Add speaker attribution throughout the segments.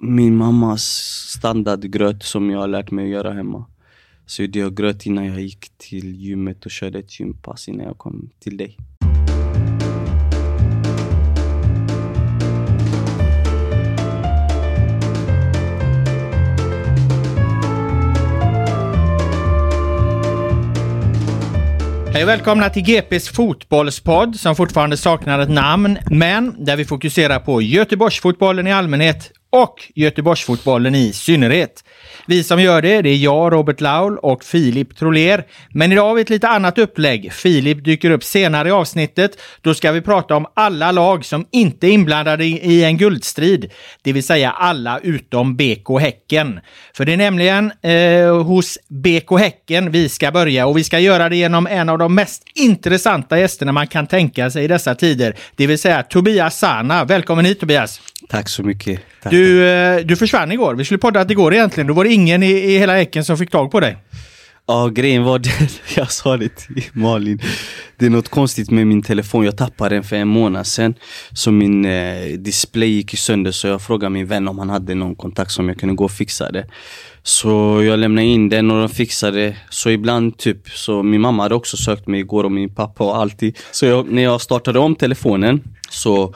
Speaker 1: min mammas standardgröt som jag har lärt mig att göra hemma. Så gjorde jag gröt innan jag gick till gymmet och körde ett gympass innan jag kom till dig.
Speaker 2: Hej och välkomna till GPs fotbollspodd som fortfarande saknar ett namn, men där vi fokuserar på Göteborgsfotbollen i allmänhet och Göteborgsfotbollen i synnerhet. Vi som gör det, det är jag, Robert Laul och Filip Troler. Men idag har vi ett lite annat upplägg. Filip dyker upp senare i avsnittet. Då ska vi prata om alla lag som inte är inblandade i en guldstrid. Det vill säga alla utom BK Häcken. För det är nämligen eh, hos BK Häcken vi ska börja och vi ska göra det genom en av de mest intressanta gästerna man kan tänka sig i dessa tider. Det vill säga Tobias Sana. Välkommen hit Tobias!
Speaker 1: Tack så mycket. Tack.
Speaker 2: Du, eh, du försvann igår. Vi skulle podda igår egentligen. Då var det ingen i, i hela Häcken som fick tag på dig.
Speaker 1: Ja, grejen var det, jag sa det till Malin. Det är något konstigt med min telefon. Jag tappade den för en månad sedan. Så min eh, display gick sönder så jag frågade min vän om han hade någon kontakt som jag kunde gå och fixa det. Så jag lämnade in den och de fixade Så ibland typ, så min mamma hade också sökt mig igår och min pappa och alltid. Så jag, när jag startade om telefonen så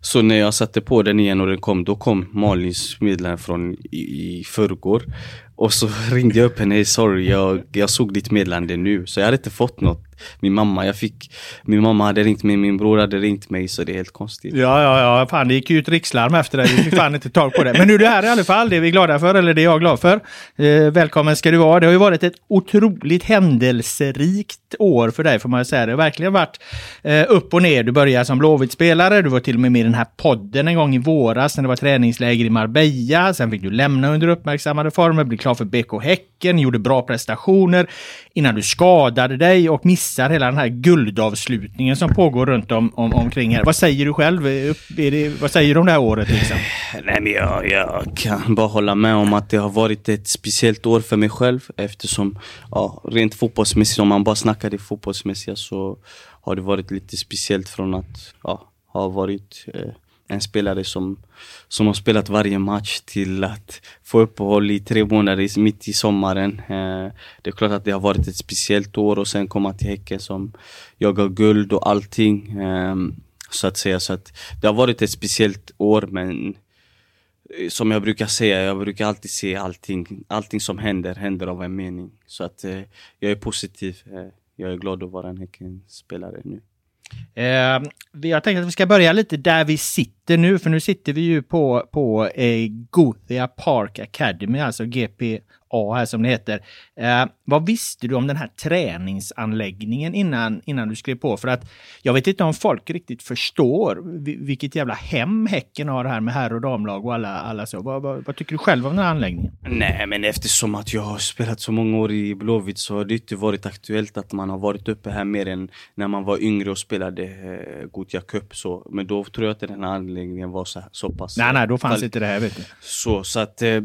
Speaker 1: så när jag satte på den igen och den kom, då kom Malins meddelande från i, i förrgår. Och så ringde jag upp henne, sorry jag, jag såg ditt meddelande nu. Så jag hade inte fått något min mamma, jag fick, min mamma hade ringt mig, min bror hade ringt mig så det är helt konstigt.
Speaker 2: Ja, ja, ja, fan det gick ju ut rikslarm efter det. Vi fick fan inte tag på det. Men nu är du här i alla fall, det är vi glada för, eller det är jag glad för. Eh, välkommen ska du vara. Det har ju varit ett otroligt händelserikt år för dig får man säga. Det har verkligen varit eh, upp och ner. Du började som Blåvitt-spelare, du var till och med med i den här podden en gång i våras när det var träningsläger i Marbella. Sen fick du lämna under uppmärksammade former, bli klar för BK Häcken, gjorde bra prestationer innan du skadade dig och missar hela den här guldavslutningen som pågår runt om, om omkring här. Vad säger du själv? Det, vad säger du om det här året? Liksom?
Speaker 1: Nej, men jag, jag kan bara hålla med om att det har varit ett speciellt år för mig själv eftersom ja, rent fotbollsmässigt, om man bara snackar det fotbollsmässiga så har det varit lite speciellt från att ja, ha varit eh, en spelare som, som har spelat varje match till att få uppehåll i tre månader mitt i sommaren. Eh, det är klart att det har varit ett speciellt år och sen komma till Häcken som jagar guld och allting. Eh, så att säga, så att det har varit ett speciellt år men eh, som jag brukar säga, jag brukar alltid se allting, allting som händer, händer av en mening. Så att eh, jag är positiv. Eh, jag är glad att vara en Häckenspelare nu.
Speaker 2: Eh, jag tänkte att vi ska börja lite där vi sitter nu, för nu sitter vi ju på, på eh, Gothia Park Academy, alltså GP A här som det heter. Eh, vad visste du om den här träningsanläggningen innan, innan du skrev på? För att jag vet inte om folk riktigt förstår vilket jävla hem Häcken har här med herr och damlag och alla, alla så. Vad, vad, vad, tycker du själv om den här anläggningen?
Speaker 1: Nej, men eftersom att jag har spelat så många år i Blåvitt så har det inte varit aktuellt att man har varit uppe här mer än när man var yngre och spelade eh, Gothia Cup. Så. Men då tror jag att den här anläggningen var så, så pass...
Speaker 2: Nej, nej, då fanns inte det här vet du.
Speaker 1: Så, så att... Eh,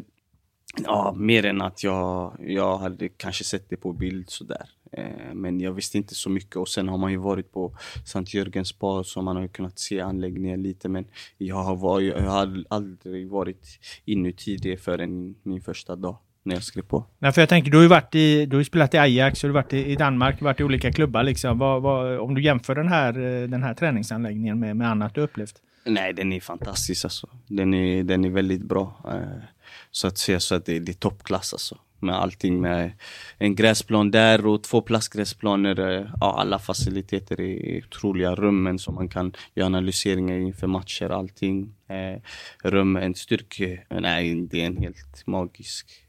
Speaker 1: Ja, mer än att jag, jag hade kanske sett det på bild sådär. Eh, men jag visste inte så mycket och sen har man ju varit på Sankt Jörgens bad så man har kunnat se anläggningen lite men jag har, varit, jag har aldrig varit inuti det förrän min första dag när jag skrev på.
Speaker 2: Nej, för jag tänker, du har ju varit i, du har spelat i Ajax, du har varit i, i Danmark, varit i olika klubbar liksom. Vad, vad, om du jämför den här, eh, den här träningsanläggningen med, med annat du upplevt?
Speaker 1: Nej, den är fantastisk alltså. Den är, den är väldigt bra. Eh, så att säga så att det, det är toppklass alltså. Med allting med en gräsplan där och två plastgräsplaner. Eh, ja, alla faciliteter är otroliga. Rummen som man kan göra analyseringar inför matcher, allting. Eh, rum, en styrke. Eh, nej, det är en helt magisk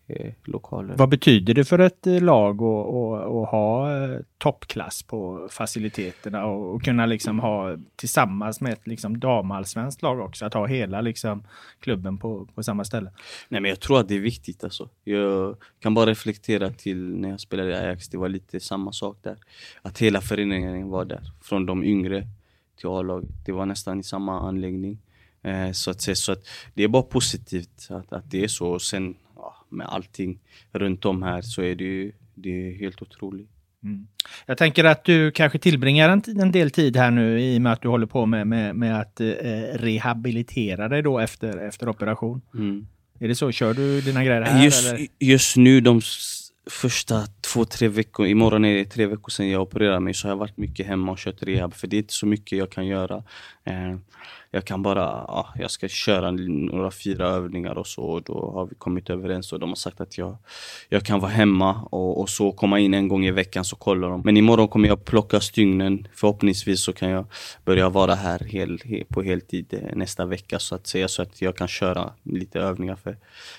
Speaker 1: lokaler.
Speaker 2: Vad betyder det för ett eh, lag att, att, att ha eh, toppklass på faciliteterna och, och kunna liksom ha tillsammans med ett liksom damallsvenskt lag också, att ha hela liksom klubben på, på samma ställe?
Speaker 1: Nej men jag tror att det är viktigt alltså. Jag kan bara reflektera till när jag spelade i Ajax, det var lite samma sak där. Att hela föreningen var där, från de yngre till A-laget. Det var nästan i samma anläggning. Eh, så att så att det är bara positivt att, att det är så. Och sen med allting runt om här så är det ju det är helt otroligt.
Speaker 2: Mm. Jag tänker att du kanske tillbringar en, en, del tid här nu i och med att du håller på med, med, med att eh, rehabilitera dig då efter, efter operation. Mm. Är det så? Kör du dina grejer här?
Speaker 1: Just, eller? just nu, de första två, tre veckor, imorgon är det tre veckor sedan jag opererade mig, så har jag varit mycket hemma och kört rehab, för det är inte så mycket jag kan göra. Eh, jag kan bara, ja, jag ska köra några fyra övningar och så. Och då har vi kommit överens och de har sagt att jag, jag kan vara hemma och, och så komma in en gång i veckan så kollar de. Men imorgon kommer jag plocka stygnen. Förhoppningsvis så kan jag börja vara här hel, på heltid eh, nästa vecka så att säga så att jag kan köra lite övningar. För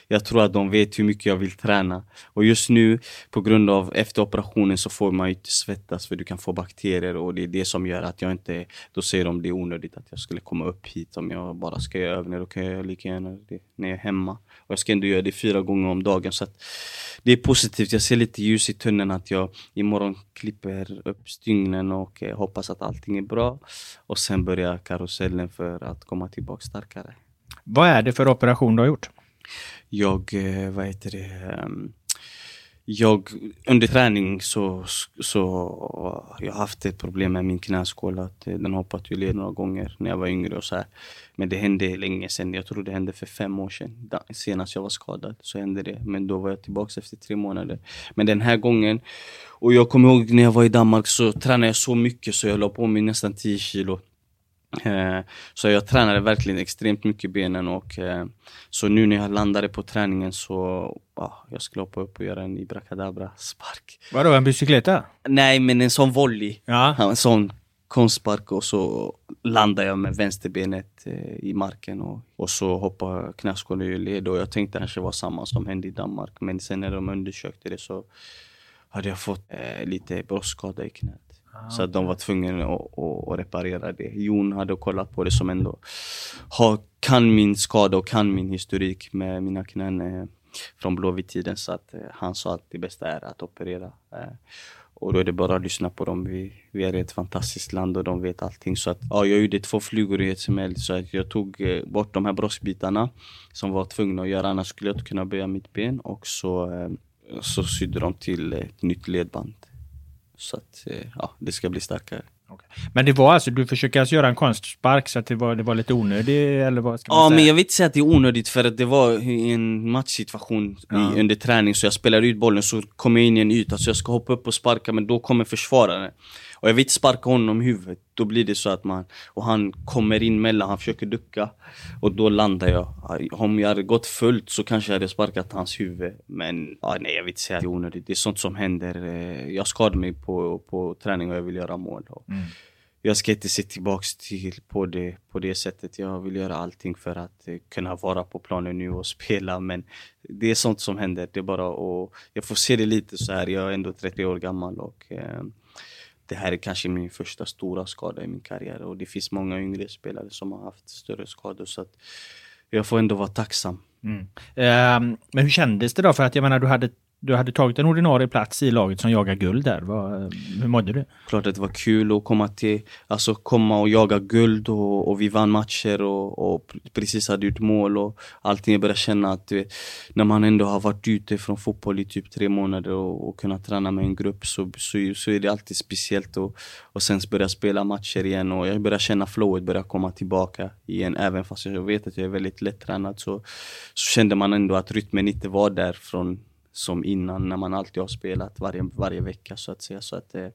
Speaker 1: jag tror att de vet hur mycket jag vill träna. Och just nu på grund av efter operationen så får man ju inte svettas för du kan få bakterier och det är det som gör att jag inte, då säger de det är onödigt att jag skulle komma upp hit om jag bara ska göra övningar. Då kan jag göra lika gärna det när jag är hemma. Och jag ska ändå göra det fyra gånger om dagen. Så det är positivt. Jag ser lite ljus i tunneln att jag imorgon klipper upp stygnen och eh, hoppas att allting är bra. Och sen börjar karusellen för att komma tillbaka starkare.
Speaker 2: Vad är det för operation du har gjort?
Speaker 1: Jag, eh, vad heter det? Um, jag, under träning så, så jag har haft ett problem med min knäskål. Att den hoppat ur led några gånger när jag var yngre. och så här. Men det hände länge sedan. Jag tror det hände för fem år sedan. Senast jag var skadad så hände det. Men då var jag tillbaka efter tre månader. Men den här gången, och jag kommer ihåg när jag var i Danmark så tränade jag så mycket så jag la på mig nästan 10 kilo. Eh, så jag tränade verkligen extremt mycket benen och eh, så nu när jag landade på träningen så ja, jag skulle hoppa upp och göra en Ibrakadabra spark.
Speaker 2: Vadå, en bicykleta?
Speaker 1: Nej, men en sån volley. Ja. En sån konstspark och så landade jag med vänsterbenet eh, i marken och, och så hoppade knäskålen ur led och jag tänkte kanske var samma som hände i Danmark. Men sen när de undersökte det så hade jag fått eh, lite bröstskada i knät. Ah, så att de var tvungna att, att, reparera det. Jon hade kollat på det som ändå har, kan min skada och kan min historik med mina knän eh, från Blåvitt-tiden. Så att eh, han sa att det bästa är att operera. Eh, och då är det bara att lyssna på dem. Vi, vi är ett fantastiskt land och de vet allting. Så att, ja, jag gjorde två flugor i ett smäll. Så att jag tog eh, bort de här bröstbitarna som var tvungna att göra. Annars skulle jag inte kunna böja mitt ben. Och så, eh, så sydde de till ett nytt ledband. Så att eh, ja, det ska bli starkare.
Speaker 2: Okay. Men det var alltså, du försöker alltså göra en konstspark så att det var, det var lite onödigt eller vad ska man
Speaker 1: Ja
Speaker 2: säga?
Speaker 1: men jag vill inte säga att det är onödigt för att det var en matchsituation ja. under träning så jag spelade ut bollen så kom jag in i en yta så jag ska hoppa upp och sparka men då kommer försvararen. Och jag vill inte sparka honom i huvudet. Då blir det så att man, och han kommer in mellan, han försöker ducka. Och då landar jag. Om jag hade gått fullt så kanske jag hade sparkat hans huvud. Men ja, nej, jag vill inte säga att det är onödigt. Det är sånt som händer. Eh, jag skadade mig på, på träning och jag vill göra mål. Mm. Jag ska inte se tillbaks till på det, på det sättet. Jag vill göra allting för att eh, kunna vara på planen nu och spela. Men det är sånt som händer. Det är bara att, jag får se det lite så här. Jag är ändå 30 år gammal och eh, det här är kanske min första stora skada i min karriär och det finns många yngre spelare som har haft större skador så att jag får ändå vara tacksam. Mm.
Speaker 2: Eh, men hur kändes det då? För att jag menar, du hade du hade tagit en ordinarie plats i laget som jagar guld där. Vad, eh, hur mådde du?
Speaker 1: Klart att det var kul att komma till, alltså komma och jaga guld och, och vi vann matcher och, och, precis hade gjort mål och allting. Jag började känna att vet, när man ändå har varit ute från fotboll i typ tre månader och, och kunnat träna med en grupp så, så, så är det alltid speciellt och, och sen börja spela matcher igen och jag började känna flowet börja komma tillbaka igen. Även fast jag vet att jag är väldigt lättränad så, så kände man ändå att rytmen inte var där från som innan när man alltid har spelat varje, varje vecka så att säga. Så att, eh,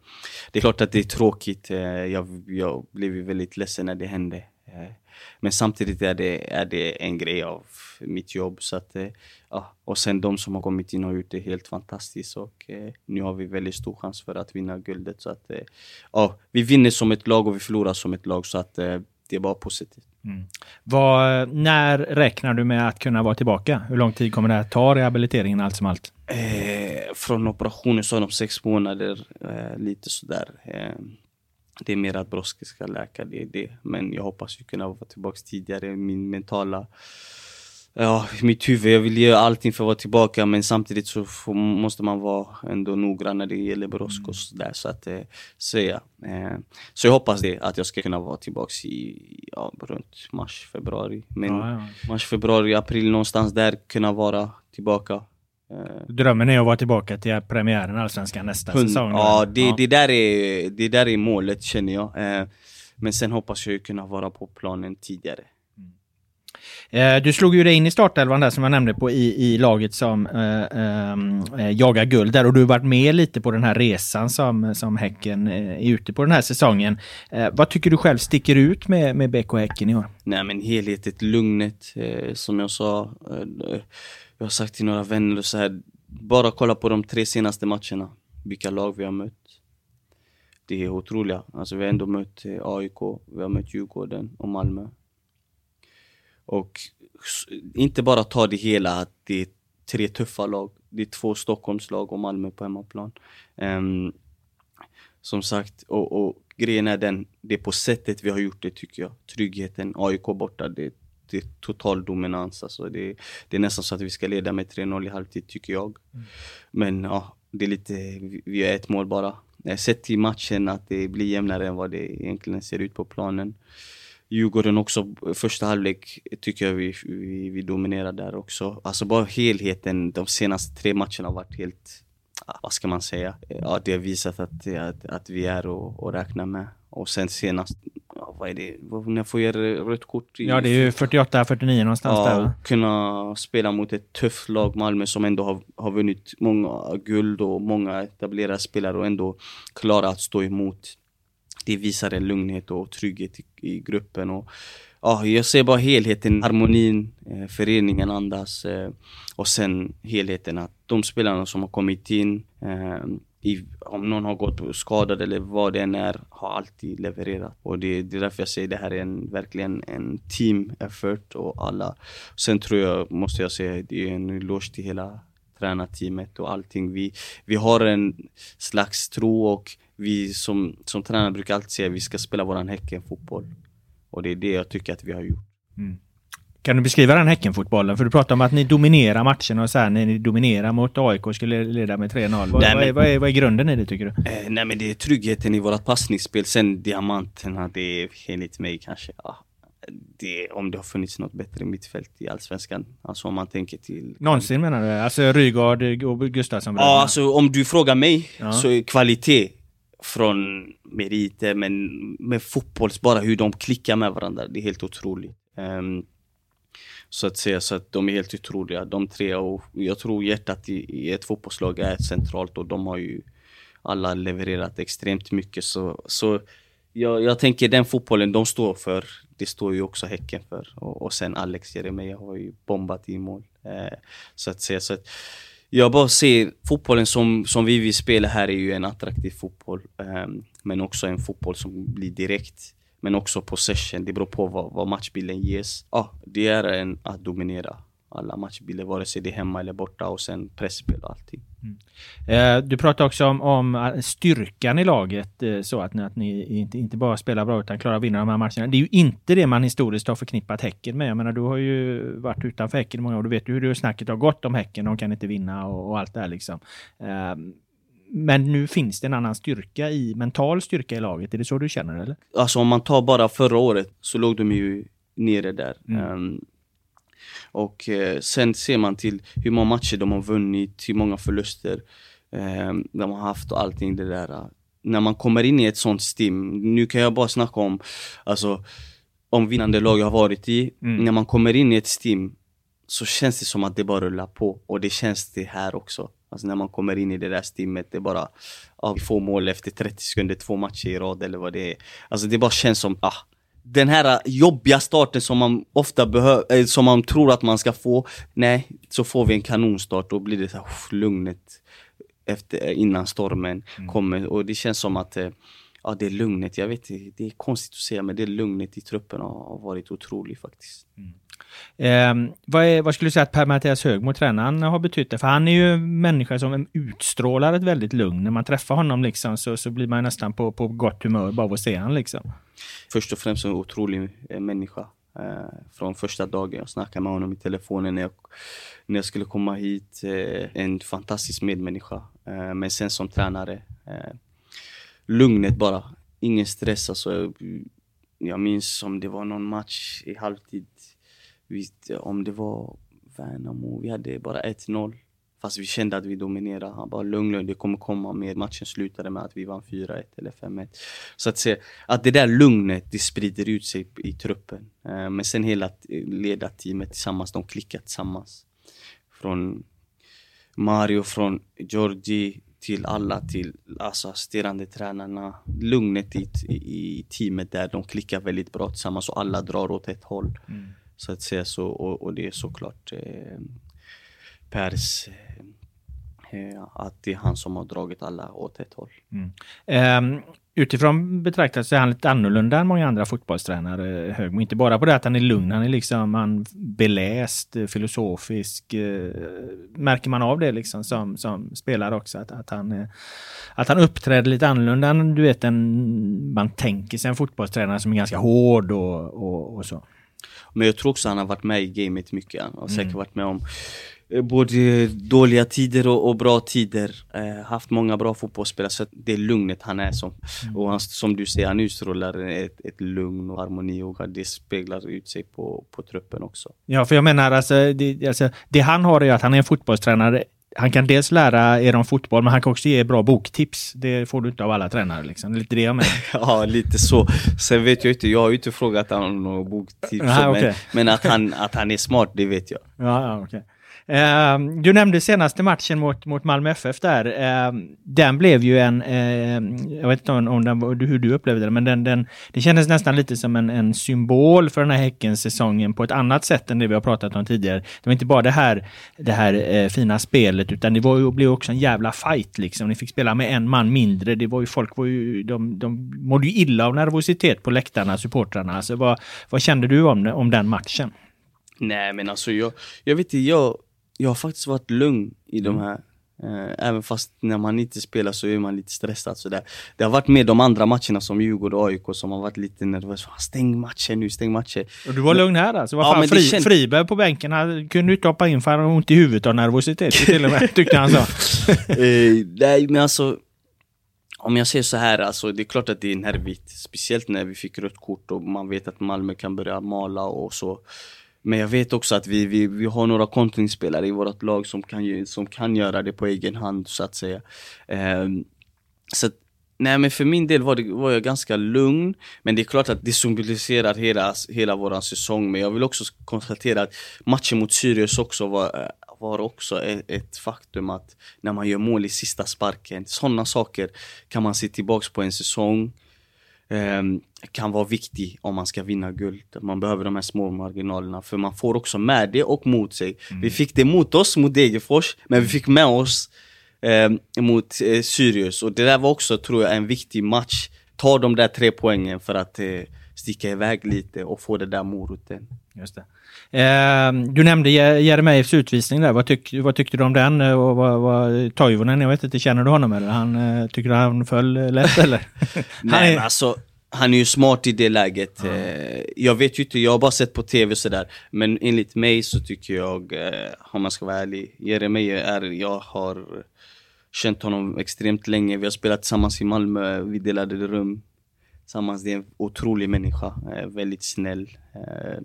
Speaker 1: det är klart att det är tråkigt. Eh, jag, jag blev väldigt ledsen när det hände. Eh, men samtidigt är det, är det en grej av mitt jobb. Så att, eh, ja. Och sen de som har kommit in har gjort det helt fantastiskt och eh, nu har vi väldigt stor chans för att vinna guldet. Så att, eh, ja, vi vinner som ett lag och vi förlorar som ett lag så att det är bara positivt.
Speaker 2: Mm. Vad, när räknar du med att kunna vara tillbaka? Hur lång tid kommer det att ta rehabiliteringen allt som allt?
Speaker 1: Eh, från operationen så är de sex månader, eh, lite sådär. Eh, det är mer att brådska ska läka, det är det. Men jag hoppas ju kunna vara tillbaka tidigare. Min mentala ja, mitt huvud. Jag vill göra allting för att vara tillbaka men samtidigt så får, måste man vara ändå noggrann när det gäller brådska och sådär. Så att eh, säga. Eh, så jag hoppas det, att jag ska kunna vara tillbaka i, ja, runt mars, februari. Men ja, ja. mars, februari, april någonstans där kunna vara tillbaka.
Speaker 2: Eh. Drömmen är att vara tillbaka till premiären Allsvenskan nästa Hund, säsong?
Speaker 1: Ja, det, ja. Det, där är, det där är målet känner jag. Eh, men sen hoppas jag kunna vara på planen tidigare.
Speaker 2: Eh, du slog ju dig in i startelvan där som jag nämnde på i, i laget som eh, eh, eh jagar guld där och du har varit med lite på den här resan som, som Häcken eh, är ute på den här säsongen. Eh, vad tycker du själv sticker ut med, med BK Häcken i år?
Speaker 1: Nej men helheten, lugnet eh, som jag sa. jag har sagt till några vänner och så här, bara kolla på de tre senaste matcherna. Vilka lag vi har mött. Det är otroliga. Alltså vi har ändå mött AIK, vi har mött Djurgården och Malmö. Och inte bara ta det hela att det är tre tuffa lag. Det är två Stockholmslag och Malmö på hemmaplan. Um, som sagt, och, och, grejen är den, det är på sättet vi har gjort det tycker jag. Tryggheten, AIK borta, det, det är total dominans. Alltså det, det är nästan så att vi ska leda med 3-0 i halvtid tycker jag. Mm. Men ja, det är lite, vi har ett mål bara. Har sett i matchen att det blir jämnare än vad det egentligen ser ut på planen. Djurgården också, första halvlek tycker jag vi, vi, vi dominerar där också. Alltså bara helheten, de senaste tre matcherna har varit helt, vad ska man säga? Ja, det har visat att, att, att vi är att räkna med. Och sen senast, ja, vad är det, när får jag rött kort?
Speaker 2: I, ja, det är ju 48-49 någonstans ja, där va?
Speaker 1: kunna spela mot ett tufft lag, Malmö, som ändå har, har vunnit många guld och många etablerade spelare och ändå klara att stå emot det visar en lugnhet och trygghet i, i gruppen. Och, ja, jag ser bara helheten, harmonin, eh, föreningen andas eh, och sen helheten att de spelarna som har kommit in, eh, i, om någon har gått skadad eller vad det än är, har alltid levererat. Och det, det är därför jag säger det här är en, verkligen en team effort och alla. Sen tror jag, måste jag säga, det är en eloge till hela tränarteamet och allting. Vi, vi har en slags tro och vi som, som tränare brukar alltid säga att vi ska spela våran Häcken-fotboll. Och det är det jag tycker att vi har gjort. Mm.
Speaker 2: Kan du beskriva den Häcken-fotbollen? För du pratar om att ni dominerar matchen och sen när ni dominerar mot AIK och skulle leda med 3-0. Vad, vad, är, vad, vad är grunden i det tycker du?
Speaker 1: Eh, nej men det är tryggheten i vårt passningsspel. Sen diamanterna, det är enligt mig kanske, ja, det, om det har funnits något bättre mittfält i Allsvenskan. Alltså om man tänker till...
Speaker 2: Någonsin menar du? Alltså Rygaard och Gustafsson?
Speaker 1: Ja, alltså om du frågar mig ja. så är kvalitet från meriter, men med fotbolls, bara hur de klickar med varandra, det är helt otroligt. Um, så att säga, så att de är helt otroliga de tre och jag tror hjärtat i, i ett fotbollslag är centralt och de har ju alla levererat extremt mycket så, så jag, jag tänker den fotbollen de står för, det står ju också Häcken för och, och sen Alex Jeremejeff har ju bombat i mål. Eh, så att säga, så att, jag bara ser fotbollen som, som vi vill spela här är ju en attraktiv fotboll. Um, men också en fotboll som blir direkt. Men också possession, det beror på vad, vad matchbilden ges. Ah, det är en att dominera alla matchbilder, vare sig det är hemma eller borta och sen pressspel och allting. Mm.
Speaker 2: Eh, du pratar också om, om eh, styrkan i laget, eh, så att ni, att ni inte, inte bara spelar bra utan klarar att vinna de här matcherna. Det är ju inte det man historiskt har förknippat Häcken med. Jag menar, du har ju varit utanför Häcken i många år. Du vet ju hur det snacket har gått om Häcken. De kan inte vinna och, och allt det här liksom. Men nu finns det en annan styrka i, mental styrka i laget. Är det så du känner eller?
Speaker 1: Alltså om man tar bara förra året så låg de ju nere där. Mm. Um, och eh, sen ser man till hur många matcher de har vunnit, hur många förluster eh, de har haft och allting det där. När man kommer in i ett sånt stim, nu kan jag bara snacka om, alltså, om vinnande lag jag har varit i. Mm. När man kommer in i ett stim så känns det som att det bara rullar på och det känns det här också. Alltså när man kommer in i det där stimmet, det är bara, ja, vi får mål efter 30 sekunder, två matcher i rad eller vad det är. Alltså det bara känns som, ah, den här jobbiga starten som man ofta behöver, eh, som man tror att man ska få. Nej, så får vi en kanonstart och blir det så här, uff, lugnet efter, eh, innan stormen mm. kommer. Och det känns som att, eh, ja, det är lugnet. Jag vet det är konstigt att säga, men det är lugnet i truppen har varit otroligt faktiskt. Mm.
Speaker 2: Eh, vad, är, vad, skulle du säga att Per-Mattias Högmo, tränaren, har betytt det? För han är ju en människa som utstrålar ett väldigt lugn. När man träffar honom liksom, så, så blir man nästan på, på gott humör bara av att se honom. Liksom.
Speaker 1: Först och främst en otrolig eh, människa. Eh, från första dagen jag snackade med honom i telefonen när jag, när jag skulle komma hit. Eh, en fantastisk medmänniska. Eh, men sen som tränare, eh, lugnet bara. Ingen stress alltså. Jag minns om det var någon match i halvtid. Om det var Värnamo, vi hade bara 1-0. Fast vi kände att vi dominerade. Han bara lugn, lugn, det kommer komma mer. Matchen slutade med att vi vann 4-1 eller 5-1. Så att se, att det där lugnet, det sprider ut sig i truppen. Eh, men sen hela ledarteamet tillsammans, de klickar tillsammans. Från Mario, från Georgi, till alla, till alltså, assisterande tränarna. Lugnet i, i, teamet där, de klickar väldigt bra tillsammans och alla drar åt ett håll. Mm. Så att säga så, och, och det är såklart eh, Pers eh, att det är han som har dragit alla åt ett håll. Mm.
Speaker 2: Um, utifrån betraktat så är han lite annorlunda än många andra fotbollstränare, Högmo. Inte bara på det att han är lugn, han är liksom han beläst, eh, filosofisk. Eh, märker man av det liksom som, som spelare också? Att, att, han, eh, att han uppträder lite annorlunda än du vet, en, man tänker sig en fotbollstränare som är ganska hård och, och, och så.
Speaker 1: Men jag tror också han har varit med i gamet mycket. Han har säkert mm. varit med om Eh, både dåliga tider och, och bra tider. Eh, haft många bra fotbollsspelare, så det är lugnet han är som. Mm. Och han, som du säger, han utstrålar ett, ett lugn och harmoni och det speglar ut sig på, på truppen också.
Speaker 2: Ja, för jag menar alltså det, alltså, det han har är att han är en fotbollstränare han kan dels lära er om fotboll, men han kan också ge bra boktips. Det får du inte av alla tränare. Liksom. Lite det jag menar.
Speaker 1: ja, lite så. Sen vet jag inte, jag har ju inte frågat honom om några boktips. Aha, okay. men, men, att, han, att han är smart, det vet jag.
Speaker 2: Ja, ja, okay. Eh, du nämnde senaste matchen mot, mot Malmö FF där. Eh, den blev ju en, ehm, jag vet inte om, om den, hur du upplevde det, men den, den, det kändes nästan lite som en, en symbol för den här Häcken-säsongen på ett annat sätt än det vi har pratat om tidigare. Det var inte bara det här, det här eh, fina spelet, utan det var blev också en jävla fight liksom. Ni fick spela med en man mindre. Det var ju, folk var ju, de, de mådde ju illa av nervositet på läktarna, supportrarna. Alltså, vad, vad kände du om, om den matchen?
Speaker 1: Nej, men alltså jag, jag vet inte, jag jag har faktiskt varit lugn i de mm. här Eh, även fast när man inte spelar så är man lite stressad sådär. Det har varit med de andra matcherna som Djurgården och AIK som har varit lite nervös. Stäng matchen nu, stäng matchen.
Speaker 2: Och du var lugn här alltså? Vad ja, fan, Fri, känd... Friberg på bänken, han kunde inte hoppa in för han hade ont i huvudet av nervositet till och med, tyckte han sa.
Speaker 1: eh, nej men alltså om jag säger så här, alltså, det är klart att det är nervigt. Speciellt när vi fick rött kort och man vet att Malmö kan börja mala och så. Men jag vet också att vi, vi, vi har några kontringsspelare i vårt lag som kan, som kan göra det på egen hand så att säga. Um, så Nej men för min del var, det, var jag ganska lugn, men det är klart att det symboliserar hela, hela vår säsong. Men jag vill också konstatera att matchen mot Sirius också var, var också ett, ett, faktum att när man gör mål i sista sparken, sådana saker kan man se tillbaks på en säsong kan vara viktig om man ska vinna guld. Man behöver de här små marginalerna för man får också med det och mot sig. Mm. Vi fick det mot oss mot Degerfors, men vi fick med oss eh, mot eh, Sirius och det där var också tror jag en viktig match. Ta de där tre poängen för att eh, sticka iväg lite och få det där moroten.
Speaker 2: Just. Eh, du nämnde Jeremejeffs utvisning där. Vad, tyck, vad tyckte du om den? Och vad, vad, Toivonen, jag vet inte, känner du honom eller? Han, eh, tycker du han föll lätt eller?
Speaker 1: Nej men alltså, han är ju smart i det läget. Mm. Jag vet ju inte, jag har bara sett på tv sådär. Men enligt mig så tycker jag, eh, om man ska vara ärlig, Jeremejeff är, jag har känt honom extremt länge. Vi har spelat tillsammans i Malmö, vi delade rum tillsammans. Det är en otrolig människa, eh, väldigt snäll eh,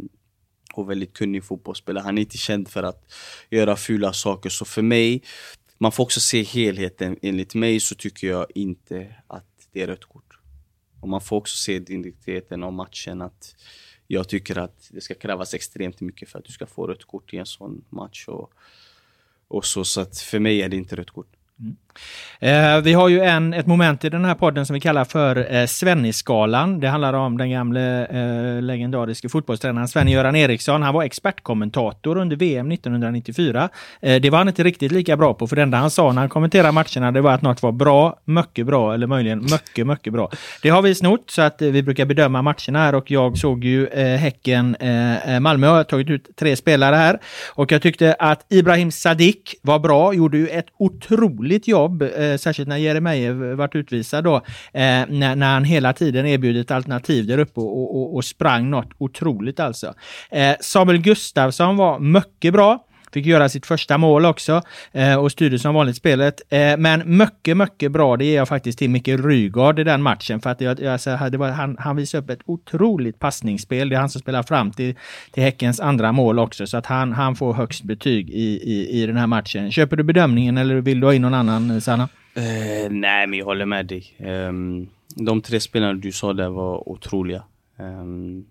Speaker 1: och väldigt kunnig fotbollsspelare. Han är inte känd för att göra fula saker. Så för mig, man får också se helheten. Enligt mig så tycker jag inte att det är rött kort. Och man får också se digniteten av matchen. att Jag tycker att det ska krävas extremt mycket för att du ska få rött kort i en sån match. Och, och så, så att för mig är det inte rött kort.
Speaker 2: Mm. Eh, vi har ju en, ett moment i den här podden som vi kallar för eh, Det handlar om den gamle eh, legendariske fotbollstränaren Sven-Göran Eriksson. Han var expertkommentator under VM 1994. Eh, det var han inte riktigt lika bra på, för det enda han sa när han kommenterade matcherna det var att något var bra, mycket bra eller möjligen mycket, mycket bra. Det har vi snott så att eh, vi brukar bedöma matcherna här och jag såg ju eh, Häcken eh, eh Malmö har tagit ut tre spelare här och jag tyckte att Ibrahim Sadik var bra, gjorde ju ett otroligt jobb eh, särskilt när Jeremejeff vart utvisad då, eh, när, när han hela tiden erbjudit alternativ där uppe och, och, och sprang något otroligt alltså. Eh, Samuel Gustafsson var mycket bra. Fick göra sitt första mål också eh, och styrde som vanligt spelet. Eh, men mycket, mycket bra, det ger jag faktiskt till Micke Rygaard i den matchen. För att jag, alltså, det var, han, han visade upp ett otroligt passningsspel. Det är han som spelar fram till, till Häckens andra mål också. Så att han, han får högst betyg i, i, i den här matchen. Köper du bedömningen eller vill du ha in någon annan, eh, Sanna?
Speaker 1: Uh, nej, men jag håller med dig. Um, de tre spelarna du sa där var otroliga. Um,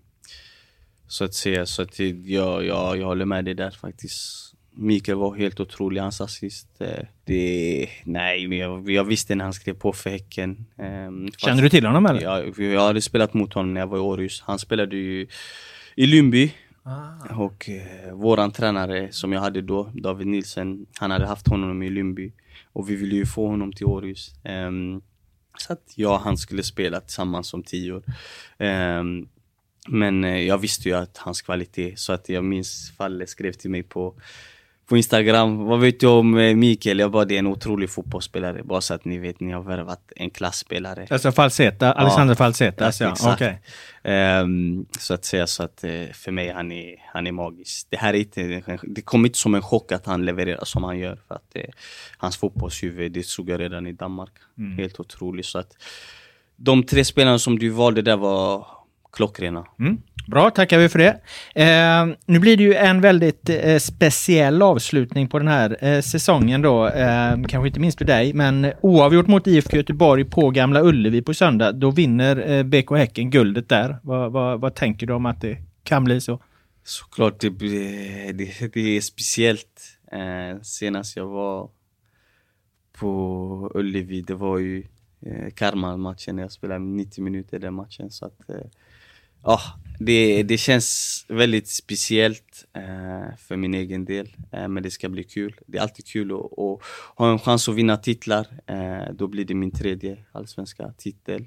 Speaker 1: så att säga, så att jag, jag, jag håller med dig där faktiskt. Mikael var helt otrolig, hans assist. Eh, det, nej, jag, jag visste när han skrev på för Häcken.
Speaker 2: Um, Känner du till honom eller?
Speaker 1: Jag, jag hade spelat mot honom när jag var i Århus. Han spelade ju i Lundby. Ah. Och eh, våran tränare som jag hade då, David Nilsen, han hade haft honom i Lundby. Och vi ville ju få honom till Århus. Um, så att jag och han skulle spela tillsammans som tio år. Um, men eh, jag visste ju att hans kvalitet, så att jag minns Falle skrev till mig på på Instagram, vad vet du om eh, Mikael? Jag bara, det är en otrolig fotbollsspelare. Bara så att ni vet, ni har värvat en klassspelare.
Speaker 2: Alltså Falseta, Alexander ja, Falsetas ja.
Speaker 1: Exakt. Okay. Um, ehm, så att säga så att uh, för mig, han är, han är magisk. Det här är inte, det kommer inte som en chock att han levererar som han gör. För att uh, hans fotbollshuvud, det såg jag redan i Danmark. Mm. Helt otroligt. Så att de tre spelarna som du valde där var klockrena.
Speaker 2: Mm. Bra, tackar vi för det. Eh, nu blir det ju en väldigt eh, speciell avslutning på den här eh, säsongen då. Eh, kanske inte minst för dig, men oavgjort mot IFK Göteborg på Gamla Ullevi på söndag. Då vinner eh, BK Häcken guldet där. Vad, vad, vad, tänker du om att det kan bli så?
Speaker 1: Såklart, det, det, det är speciellt. Eh, senast jag var på Ullevi, det var ju eh, Karma-matchen. Jag spelade 90 minuter den matchen. Så att, eh, Oh, det, det känns väldigt speciellt eh, för min egen del, eh, men det ska bli kul. Det är alltid kul att, att ha en chans att vinna titlar. Eh, då blir det min tredje allsvenska titel.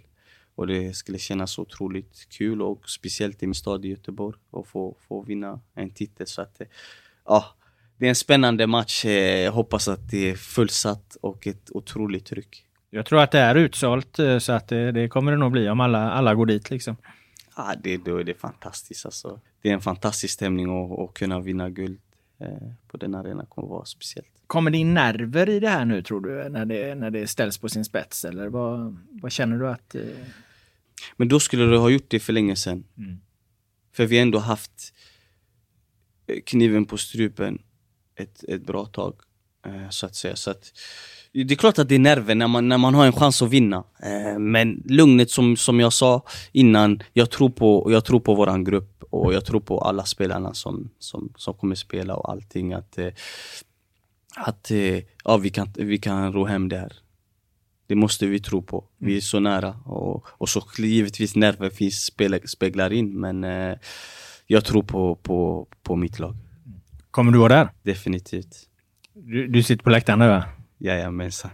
Speaker 1: Och det skulle kännas otroligt kul och speciellt i min stad i Göteborg att få, få vinna en titel. Så att, eh, ja, det är en spännande match. Eh, jag hoppas att det är fullsatt och ett otroligt tryck.
Speaker 2: Jag tror att det är utsålt eh, så att det, det kommer det nog bli om alla, alla går dit liksom.
Speaker 1: Ja, det, då är det fantastiskt alltså. Det är en fantastisk stämning att kunna vinna guld eh, på den arenan kommer vara speciellt.
Speaker 2: Kommer det in nerver i det här nu tror du, när det, när det ställs på sin spets? Eller vad, vad känner du att... Eh...
Speaker 1: Men då skulle du ha gjort det för länge sedan. Mm. För vi har ändå haft eh, kniven på strupen ett, ett bra tag, eh, så att säga. Så att, det är klart att det är nerver när man, när man har en chans att vinna. Eh, men lugnet som, som jag sa innan, jag tror på, jag tror på våran grupp och jag tror på alla spelarna som, som, som kommer spela och allting. Att, eh, att eh, ja, vi, kan, vi kan ro hem det här. Det måste vi tro på. Vi är så nära. Och, och så givetvis nerver finns, speglar in, men jag tror på, på, på mitt lag.
Speaker 2: Kommer du vara där?
Speaker 1: Definitivt.
Speaker 2: Du, du sitter på läktaren nu va?
Speaker 1: Jajamensan.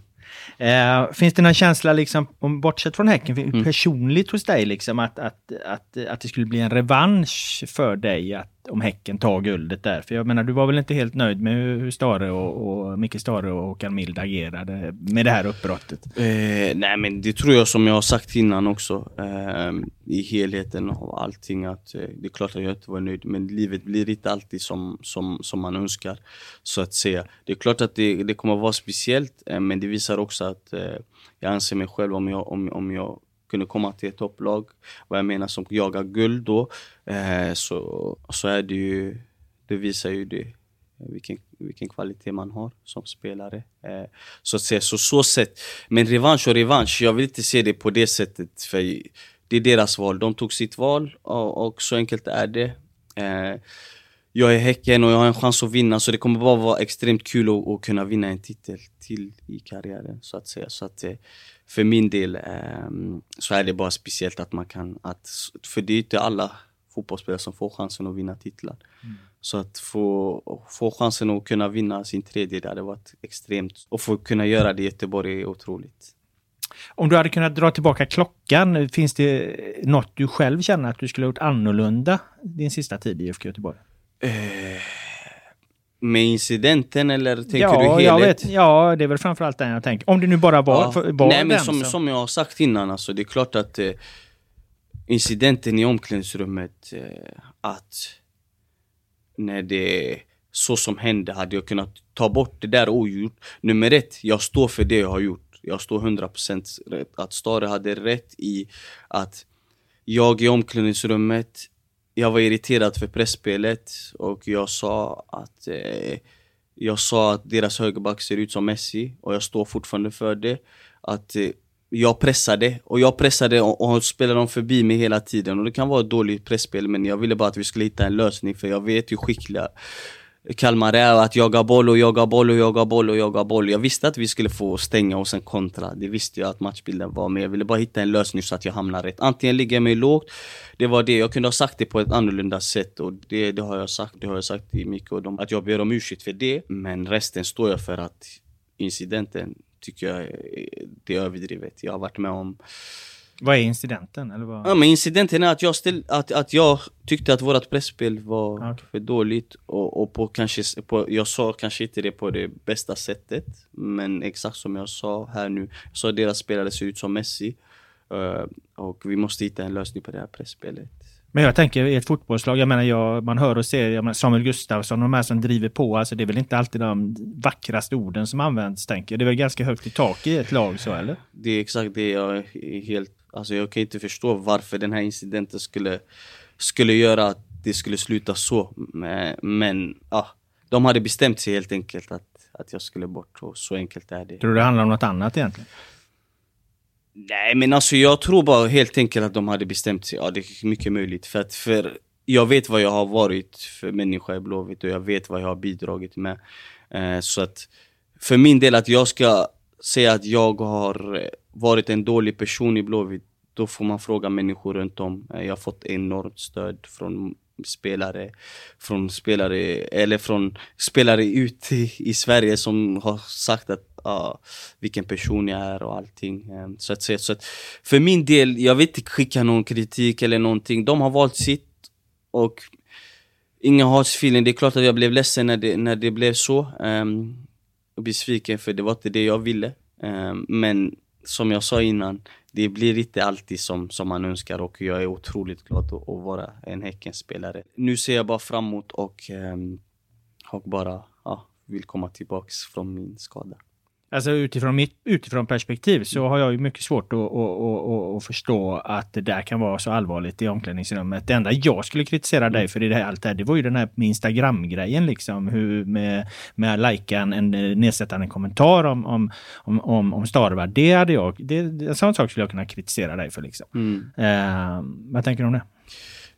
Speaker 2: Eh, finns det någon känsla, liksom, om, bortsett från Häcken, mm. personligt hos dig, liksom, att, att, att, att det skulle bli en revansch för dig att om Häcken tar guldet där? För jag menar, du var väl inte helt nöjd med hur Stare och, och Micke Stare och Håkan Mild agerade med det här uppbrottet?
Speaker 1: Eh, nej, men det tror jag som jag har sagt innan också. Eh, I helheten av allting att eh, det är klart att jag inte var nöjd, men livet blir inte alltid som, som, som man önskar. Så att säga. Det är klart att det, det kommer att vara speciellt, eh, men det visar också att eh, jag anser mig själv om jag, om, om jag kunde komma till ett topplag, vad jag menar som jagar guld då, eh, så, så är det ju, det visar ju det vilken, vilken kvalitet man har som spelare. Eh, så att säga, så så sätt. Men revansch och revansch, jag vill inte se det på det sättet. För det är deras val. De tog sitt val och, och så enkelt är det. Eh, jag är Häcken och jag har en chans att vinna så det kommer bara vara extremt kul att, att kunna vinna en titel till i karriären så att säga. Så att, eh, för min del um, så är det bara speciellt att man kan, att, för det är inte alla fotbollsspelare som får chansen att vinna titlar. Mm. Så att få, få chansen att kunna vinna sin tredje, det hade varit extremt. Och få kunna göra det i Göteborg är otroligt.
Speaker 2: Om du hade kunnat dra tillbaka klockan, finns det något du själv känner att du skulle ha gjort annorlunda din sista tid i IFK Göteborg? Eh,
Speaker 1: med incidenten eller tänker ja, du helhet?
Speaker 2: Jag vet, ja, det är väl framförallt den jag tänker. Om det nu bara var, ja. var
Speaker 1: Nej, men som, som jag har sagt innan, alltså, det är klart att eh, incidenten i omklädningsrummet, eh, att när det så som hände hade jag kunnat ta bort det där ogjort. Nummer ett, jag står för det jag har gjort. Jag står 100% rätt. Att Stare hade rätt i att jag i omklädningsrummet, jag var irriterad för pressspelet och jag sa att eh, jag sa att deras högerback ser ut som Messi och jag står fortfarande för det. Att eh, jag pressade och jag pressade och, och spelade dem förbi mig hela tiden och det kan vara ett dåligt pressspel men jag ville bara att vi skulle hitta en lösning för jag vet hur skickliga Kalmar är att jaga boll och jaga boll och jaga boll och jaga boll. Jag visste att vi skulle få stänga och sen kontra. Det visste jag att matchbilden var, men jag ville bara hitta en lösning så att jag hamnar rätt. Antingen ligger jag mig lågt, det var det. Jag kunde ha sagt det på ett annorlunda sätt och det, det har jag sagt. Det har jag sagt till Micke och dem, att jag ber om ursäkt för det. Men resten står jag för att incidenten tycker jag det är överdrivet. Jag har varit med om
Speaker 2: vad är incidenten? Eller vad?
Speaker 1: Ja, men incidenten är att jag, ställ, att, att jag tyckte att vårt pressspel var okay. för dåligt och, och på kanske, på, jag sa kanske inte det på det bästa sättet Men exakt som jag sa här nu, jag sa att deras spelare ser ut som Messi uh, Och vi måste hitta en lösning på det här pressspelet
Speaker 2: men jag tänker i ett fotbollslag, jag menar jag, man hör och ser menar, Samuel Gustafsson och de här som driver på, alltså det är väl inte alltid de vackraste orden som används tänker jag. Det är väl ganska högt i tak i ett lag så eller?
Speaker 1: Det är exakt det jag är helt Alltså jag kan inte förstå varför den här incidenten skulle, skulle göra att det skulle sluta så. Men, men ja, de hade bestämt sig helt enkelt att, att jag skulle bort och så enkelt är det.
Speaker 2: Tror du det handlar om något annat egentligen?
Speaker 1: Nej men alltså jag tror bara helt enkelt att de hade bestämt sig. Ja det är mycket möjligt. För att för jag vet vad jag har varit för människa i Blåvitt och jag vet vad jag har bidragit med. Eh, så att för min del att jag ska säga att jag har eh, varit en dålig person i Blåvitt, då får man fråga människor runt om. Eh, jag har fått enormt stöd från spelare, från spelare, eller från spelare ute i, i Sverige som har sagt att uh, vilken person jag är och allting. Um, så att säga. Så att för min del, jag vill inte skicka någon kritik eller någonting. De har valt sitt och inga hatsfeeling. Det är klart att jag blev ledsen när det, när det blev så. Um, och besviken för det var inte det jag ville. Um, men som jag sa innan, det blir inte alltid som, som man önskar och jag är otroligt glad att, att vara en Häckenspelare. Nu ser jag bara framåt och, um, och bara ja, vill komma tillbaks från min skada.
Speaker 2: Alltså utifrån mitt utifrån perspektiv så har jag ju mycket svårt att, att, att, att, förstå att det där kan vara så allvarligt i omklädningsrummet. Det enda jag skulle kritisera dig för i det här, allt det här, det var ju den här Instagram-grejen liksom. Hur med, med att likea en, en nedsättande kommentar om, om, om, om, om Starva. Det hade jag, det, en sån sak skulle jag kunna kritisera dig för liksom. Mm. Uh, vad tänker du om det?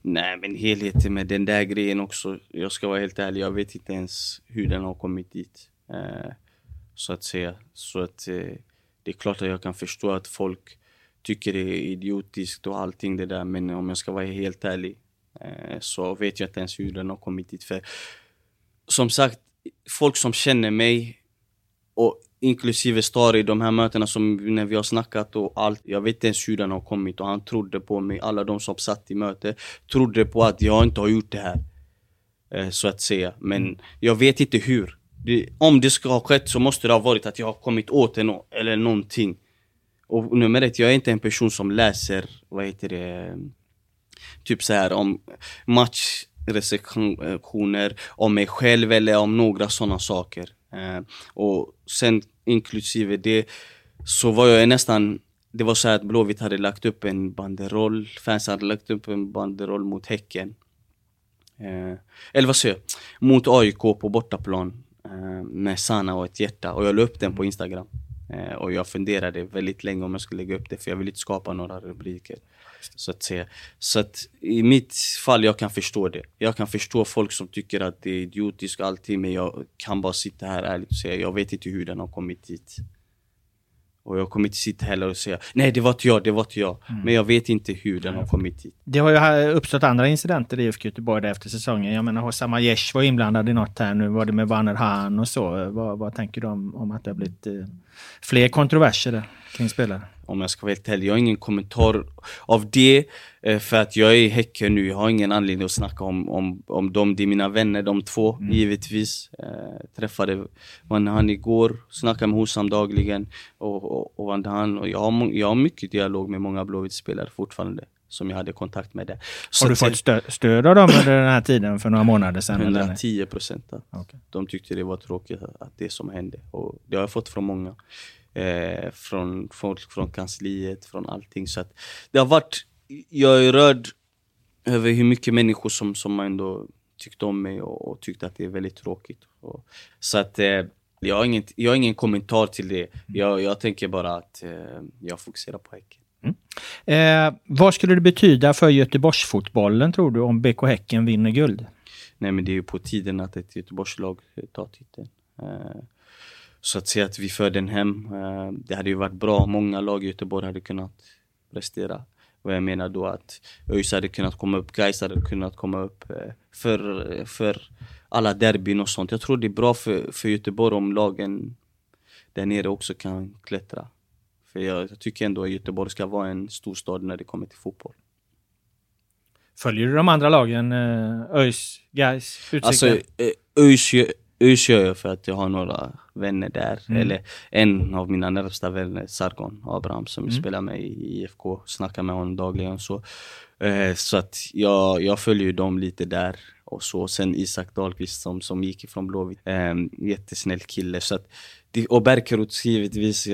Speaker 1: Nej men helheten med den där grejen också. Jag ska vara helt ärlig, jag vet inte ens hur den har kommit dit. Uh, så att säga. Så att eh, det är klart att jag kan förstå att folk tycker det är idiotiskt och allting det där. Men om jag ska vara helt ärlig eh, så vet jag inte ens hur den har kommit dit. För som sagt, folk som känner mig och inklusive Stari, de här mötena som när vi har snackat och allt. Jag vet inte ens hur den har kommit och han trodde på mig. Alla de som satt i möte trodde på att jag inte har gjort det här. Eh, så att säga. Men jag vet inte hur det, om det ska ha skett så måste det ha varit att jag har kommit åt en eller någonting. Och nummer ett, jag är inte en person som läser, vad heter det, typ så här om matchrecensioner, om mig själv eller om några sådana saker. Eh, och sen inklusive det, så var jag nästan det var så att Blåvitt hade lagt upp en banderoll, fans hade lagt upp en banderoll mot Häcken. Eh, eller vad säger jag? Mot AIK på bortaplan. Eh, med Sana och ett hjärta och jag la upp den på Instagram. Eh, och jag funderade väldigt länge om jag skulle lägga upp det för jag vill inte skapa några rubriker. Så att säga. Så att i mitt fall, jag kan förstå det. Jag kan förstå folk som tycker att det är idiotiskt och allting men jag kan bara sitta här ärligt och säga jag vet inte hur den har kommit dit. Och jag kommer inte sitta heller och säga nej det var inte jag, det var inte jag. Mm. Men jag vet inte hur den har kommit hit.
Speaker 2: Det har ju uppstått andra incidenter i IFK Göteborg efter säsongen. Jag menar Hossam Aiesh var inblandad i något här nu. Var det med Banner Han och så? Vad, vad tänker du om, om att det har blivit eh, fler kontroverser där kring spelare?
Speaker 1: Om jag ska vara helt ärlig, jag har ingen kommentar av det. Eh, för att jag är i Häcken nu, jag har ingen anledning att snacka om, om, om dem. Det är mina vänner, de två, mm. givetvis. Eh, träffade Van igår, snackade med Hosam dagligen. Och, och, och Van Han. Och jag, har, jag har mycket dialog med många Blåvitt-spelare fortfarande som jag hade kontakt med där.
Speaker 2: Så har du fått stö stöd av dem under den här tiden för några månader sedan?
Speaker 1: 110 procent. Okay. De tyckte det var tråkigt att det som hände. Och det har jag fått från många. Eh, från folk från kansliet, från allting. Så det har varit, jag är rörd över hur mycket människor som, som ändå tyckte om mig och, och tyckte att det är väldigt tråkigt. Och, så att eh, jag, har ingen, jag har ingen kommentar till det. Jag, jag tänker bara att eh, jag fokuserar på Häcken. Mm.
Speaker 2: Eh, vad skulle det betyda för Göteborgsfotbollen tror du om BK Häcken vinner guld?
Speaker 1: Nej men det är ju på tiden att ett Göteborgslag tar titeln. Eh, så att säga att vi för den hem, eh, det hade ju varit bra. Många lag i Göteborg hade kunnat prestera. Och jag menar då att ÖIS hade kunnat komma upp, Gais hade kunnat komma upp eh, för, för alla derbyn och sånt. Jag tror det är bra för, för Göteborg om lagen där nere också kan klättra. För jag, jag tycker ändå att Göteborg ska vara en storstad när det kommer till fotboll.
Speaker 2: Följer du de andra lagen? Eh, ÖIS, Gais, Utsikten?
Speaker 1: Alltså, ÖIS ÖIS gör jag för att jag har några vänner där. Mm. Eller en av mina närmsta vänner, Sargon Abraham, som mm. spelar med i IFK. Snackar med honom dagligen. Så, eh, så att jag, jag följer dem lite där. Och så sen Isak Dahlqvist som, som gick ifrån Blåvitt. Eh, jättesnäll kille. Så att, och Berkerot givetvis.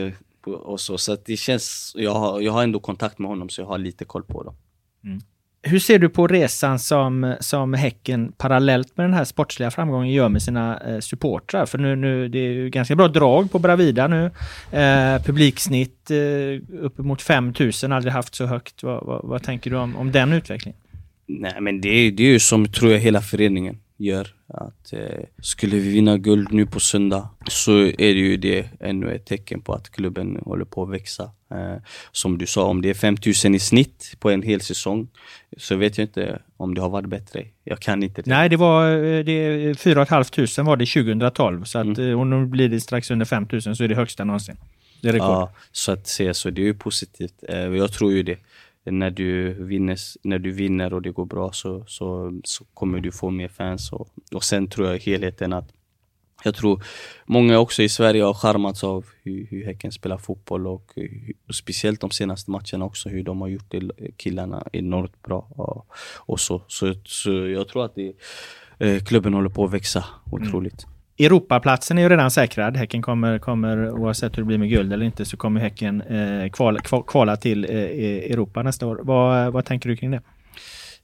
Speaker 1: Och så, så att det känns, jag har, jag har ändå kontakt med honom så jag har lite koll på dem. Mm.
Speaker 2: Hur ser du på resan som, som Häcken parallellt med den här sportsliga framgången gör med sina eh, supportrar? För nu, nu, det är ju ganska bra drag på Bravida nu. Eh, publiksnitt eh, uppemot 5000, aldrig haft så högt. Vad, vad, vad tänker du om, om den utvecklingen?
Speaker 1: Nej men det det är ju som, tror jag, hela föreningen gör. Att eh, skulle vi vinna guld nu på söndag så är det ju det ännu ett tecken på att klubben håller på att växa. Eh, som du sa, om det är 5000 i snitt på en hel säsong så vet jag inte om det har varit bättre. Jag kan inte
Speaker 2: det. Nej, det var eh, det, 4 500 var det 2012 så att mm. Eh, och nu blir det strax under 5000 så är det högsta någonsin. Det är rekord. Ja,
Speaker 1: så att se så det är ju positivt. Eh, jag tror ju det när du vinner, när du vinner och det går bra så, så, så kommer du få mer fans. Och, och sen tror jag helheten att jag tror många också i Sverige har charmats av hur, hur Häcken spelar fotboll och, och, speciellt de senaste matcherna också hur de har gjort det, killarna enormt bra. Och, och så. Så, så jag tror att det, eh, klubben håller på att växa otroligt. Mm.
Speaker 2: Europaplatsen är ju redan säkrad. Häcken kommer, kommer oavsett hur det blir med guld eller inte så kommer Häcken eh, kvala, kvala till eh, Europa nästa år. Vad, vad tänker du kring det?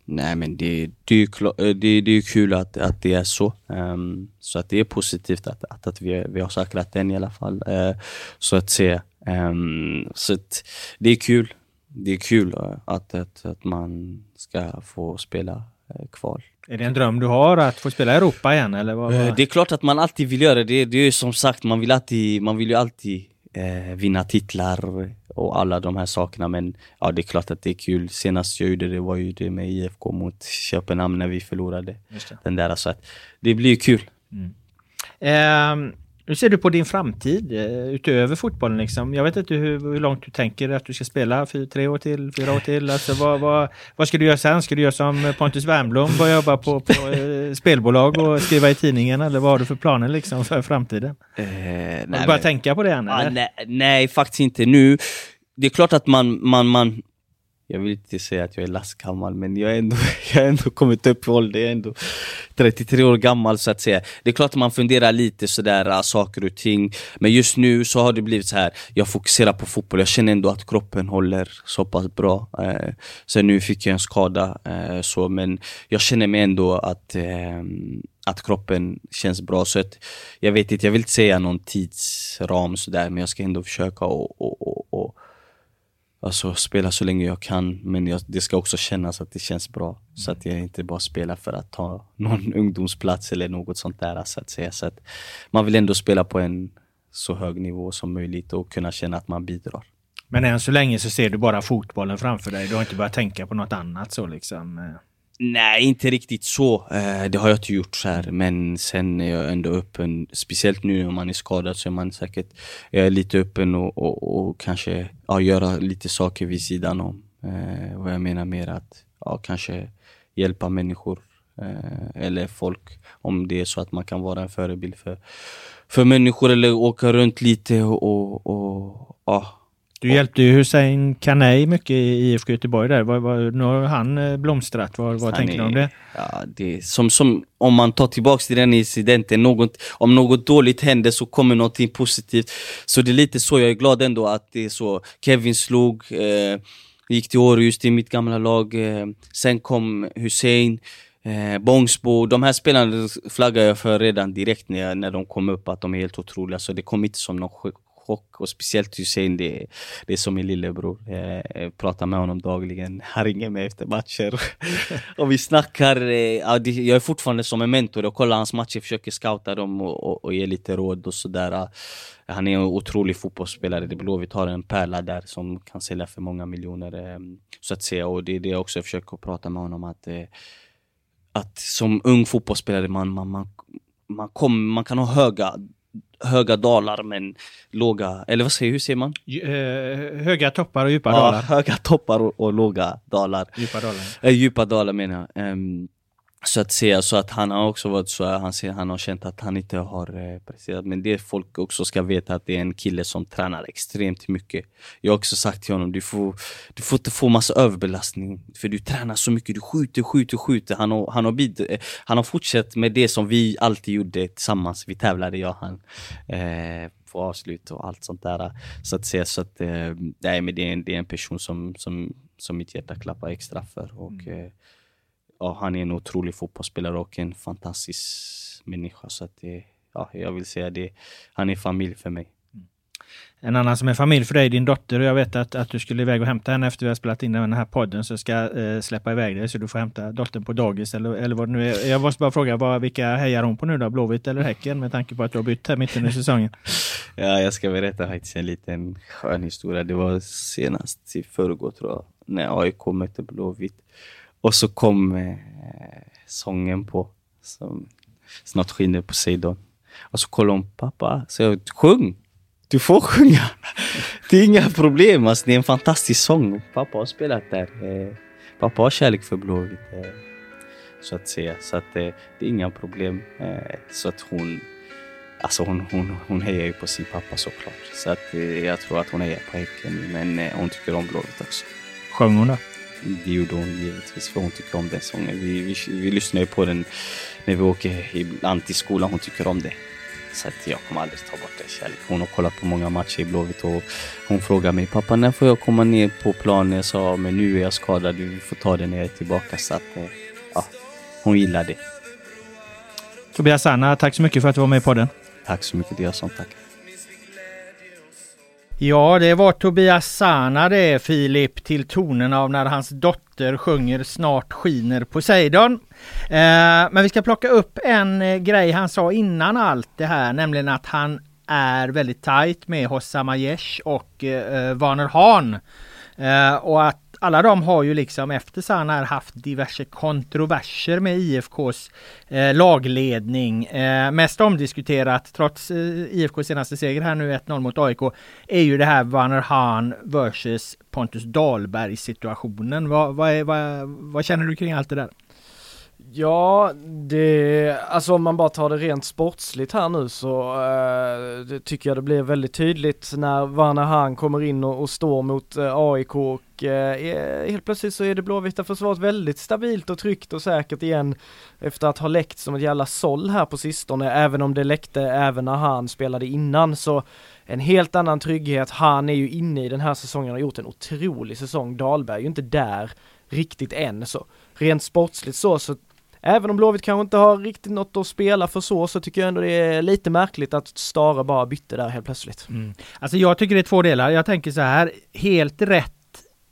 Speaker 1: Nej men det, eh, det, är, ju det, det är kul att, att det är så. Um, så att det är positivt att, att, att vi, vi har säkrat den i alla fall. Uh, så att se. Um, så att det är kul. Det är kul eh, att, att, att man ska få spela kval.
Speaker 2: Är det en dröm du har att få spela i Europa igen eller? Vad,
Speaker 1: vad? Det är klart att man alltid vill göra det. Det är som sagt, man vill alltid, man vill ju alltid eh, vinna titlar och alla de här sakerna. Men ja, det är klart att det är kul. Senast jag gjorde det var ju det med IFK mot Köpenhamn när vi förlorade den där. Så att det blir kul. Mm.
Speaker 2: Um hur ser du på din framtid eh, utöver fotbollen? Liksom? Jag vet inte hur, hur, långt du tänker att du ska spela, för tre år till, fyra år till. Alltså, vad, vad, vad ska du göra sen? Ska du göra som Pontus Wernbloom, börja jobba på, på eh, spelbolag och skriva i tidningen? Eller vad har du för planer liksom, för framtiden? Eh, nej, har du börjat tänka på det än?
Speaker 1: Ah, nej, nej, faktiskt inte nu. Det är klart att man, man, man jag vill inte säga att jag är lastgammal, men jag har ändå, jag ändå kommit upp i ålder. Jag är ändå 33 år gammal så att säga. Det är klart att man funderar lite sådär, äh, saker och ting. Men just nu så har det blivit så här. jag fokuserar på fotboll. Jag känner ändå att kroppen håller så pass bra. Eh, sen nu fick jag en skada, eh, så, men jag känner mig ändå att eh, att kroppen känns bra. Så att, jag vet inte, jag vill inte säga någon tidsram sådär, men jag ska ändå försöka och, och, och, och alltså, spela så länge jag kan. Men jag, det ska också kännas att det känns bra. Så att jag inte bara spelar för att ta någon ungdomsplats eller något sånt där. Så att säga. Så att man vill ändå spela på en så hög nivå som möjligt och kunna känna att man bidrar.
Speaker 2: Men än så länge så ser du bara fotbollen framför dig. Du har inte börjat tänka på något annat så liksom?
Speaker 1: Nej, inte riktigt så. Eh, det har jag inte gjort så här. Men sen är jag ändå öppen. Speciellt nu när man är skadad så är man säkert jag är lite öppen och, och, och kanske ja, göra lite saker vid sidan om. Eh, vad jag menar mer att ja, kanske hjälpa människor eh, eller folk om det är så att man kan vara en förebild för, för människor eller åka runt lite och, och, och ja,
Speaker 2: du hjälpte ju Hussein Kanei mycket i IFK Göteborg där. Vad, vad, nu har han eh, blomstrat. Vad, vad tänker du om det?
Speaker 1: Ja, det som, som, om man tar tillbaks till den incidenten, något, om något dåligt händer så kommer någonting positivt. Så det är lite så, jag är glad ändå att det är så. Kevin slog, eh, gick till Århus, i mitt gamla lag. Eh, sen kom Hussein. Eh, Bångsbo, de här spelarna flaggade jag för redan direkt när, jag, när de kom upp att de är helt otroliga. Så det kom inte som någon chock och speciellt Hussein, det, det är som min lillebror. Jag pratar med honom dagligen, han ringer mig efter matcher och vi snackar. Eh, jag är fortfarande som en mentor, jag kollar hans matcher, försöker scouta dem och, och, och ge lite råd och sådär. Han är en otrolig fotbollsspelare, det Blåvitt har en pärla där som kan sälja för många miljoner. Eh, så att säga, och det är det jag också försöker prata med honom att eh, att som ung fotbollsspelare, man, man, man, man, kom, man kan ha höga höga dalar men låga, eller vad säger, hur säger man?
Speaker 2: Eh, höga toppar och djupa
Speaker 1: ja,
Speaker 2: dalar.
Speaker 1: höga toppar och, och låga dalar.
Speaker 2: Djupa dalar.
Speaker 1: Äh, djupa dalar menar jag. Um, så att säga, så att han har också varit så, han, ser, han har känt att han inte har eh, presterat. Men det folk också ska veta att det är en kille som tränar extremt mycket. Jag har också sagt till honom, du får, du får inte få massa överbelastning. För du tränar så mycket, du skjuter, skjuter, skjuter. Han har, han har, bid, eh, han har fortsatt med det som vi alltid gjorde tillsammans. Vi tävlade, jag och han. Eh, på avslut och allt sånt där. Så att säga, så att, eh, nej, men det, är en, det är en person som, som, som mitt hjärta klappar extra för. Och, mm. Ja, han är en otrolig fotbollsspelare och en fantastisk människa. Så att det, ja, jag vill säga det, han är familj för mig.
Speaker 2: En annan som är familj för dig, din dotter. Jag vet att, att du skulle iväg och hämta henne efter vi har spelat in den här podden. Så ska jag eh, släppa iväg dig så du får hämta dottern på dagis eller, eller vad det nu är. Jag måste bara fråga, vad, vilka hejar hon på nu då? Blåvitt eller Häcken? Med tanke på att du har bytt här mitt under säsongen.
Speaker 1: ja, jag ska berätta faktiskt en liten skön historia. Det var senast i förrgår tror jag, när AIK mötte Blåvitt. Och så kom eh, sången på. Som snart skiner Poseidon. Och så kollade hon pappa, så jag sjung! Du får sjunga! Det är inga problem, alltså, det är en fantastisk sång. Pappa har spelat där. Eh, pappa har kärlek för Blåvitt. Eh, så att säga. Så att eh, det är inga problem. Eh, så att hon Alltså hon, hon, hon hejar ju på sin pappa såklart. Så att eh, jag tror att hon hejar på Häcken. Men eh, hon tycker om Blåvitt också.
Speaker 2: Sjöng hon det?
Speaker 1: Det gjorde hon givetvis för hon tycker om den sången. Vi, vi, vi lyssnar ju på den när vi åker ibland till skolan. Hon tycker om det. Så att jag kommer aldrig ta bort den kärleken. Hon har kollat på många matcher i Blåvitt och hon frågar mig pappa när får jag komma ner på planen? Jag sa men nu är jag skadad, vi får ta det när jag är tillbaka. Så att eh, ja, hon gillar det.
Speaker 2: Tobias Sanna, tack så mycket för att du var med på den.
Speaker 1: Tack så mycket, som tackar.
Speaker 2: Ja, det var Tobias Sana det, Filip, till tonen av när hans dotter sjunger Snart skiner Poseidon. Eh, men vi ska plocka upp en eh, grej han sa innan allt det här, nämligen att han är väldigt tajt med Hossam Aiesh och eh, eh, Warner Hahn. Eh, och att alla de har ju liksom efter Sana haft diverse kontroverser med IFKs eh, lagledning. Eh, mest omdiskuterat, trots eh, IFKs senaste seger här nu 1-0 mot AIK, är ju det här Werner Hahn versus Pontus Dahlberg situationen. Vad, vad, vad, vad känner du kring allt det där?
Speaker 3: Ja, det, alltså om man bara tar det rent sportsligt här nu så eh, det tycker jag det blir väldigt tydligt när Werner Han kommer in och, och står mot eh, AIK och eh, helt plötsligt så är det blåvita försvaret väldigt stabilt och tryggt och säkert igen efter att ha läckt som ett jävla såll här på sistone, även om det läckte även när han spelade innan så en helt annan trygghet. Han är ju inne i den här säsongen och har gjort en otrolig säsong. Dahlberg är ju inte där riktigt än så rent sportsligt så, så Även om Blåvitt kanske inte har riktigt något att spela för så, så tycker jag ändå det är lite märkligt att Stare bara bytte där helt plötsligt.
Speaker 2: Mm. Alltså jag tycker det är två delar. Jag tänker så här, helt rätt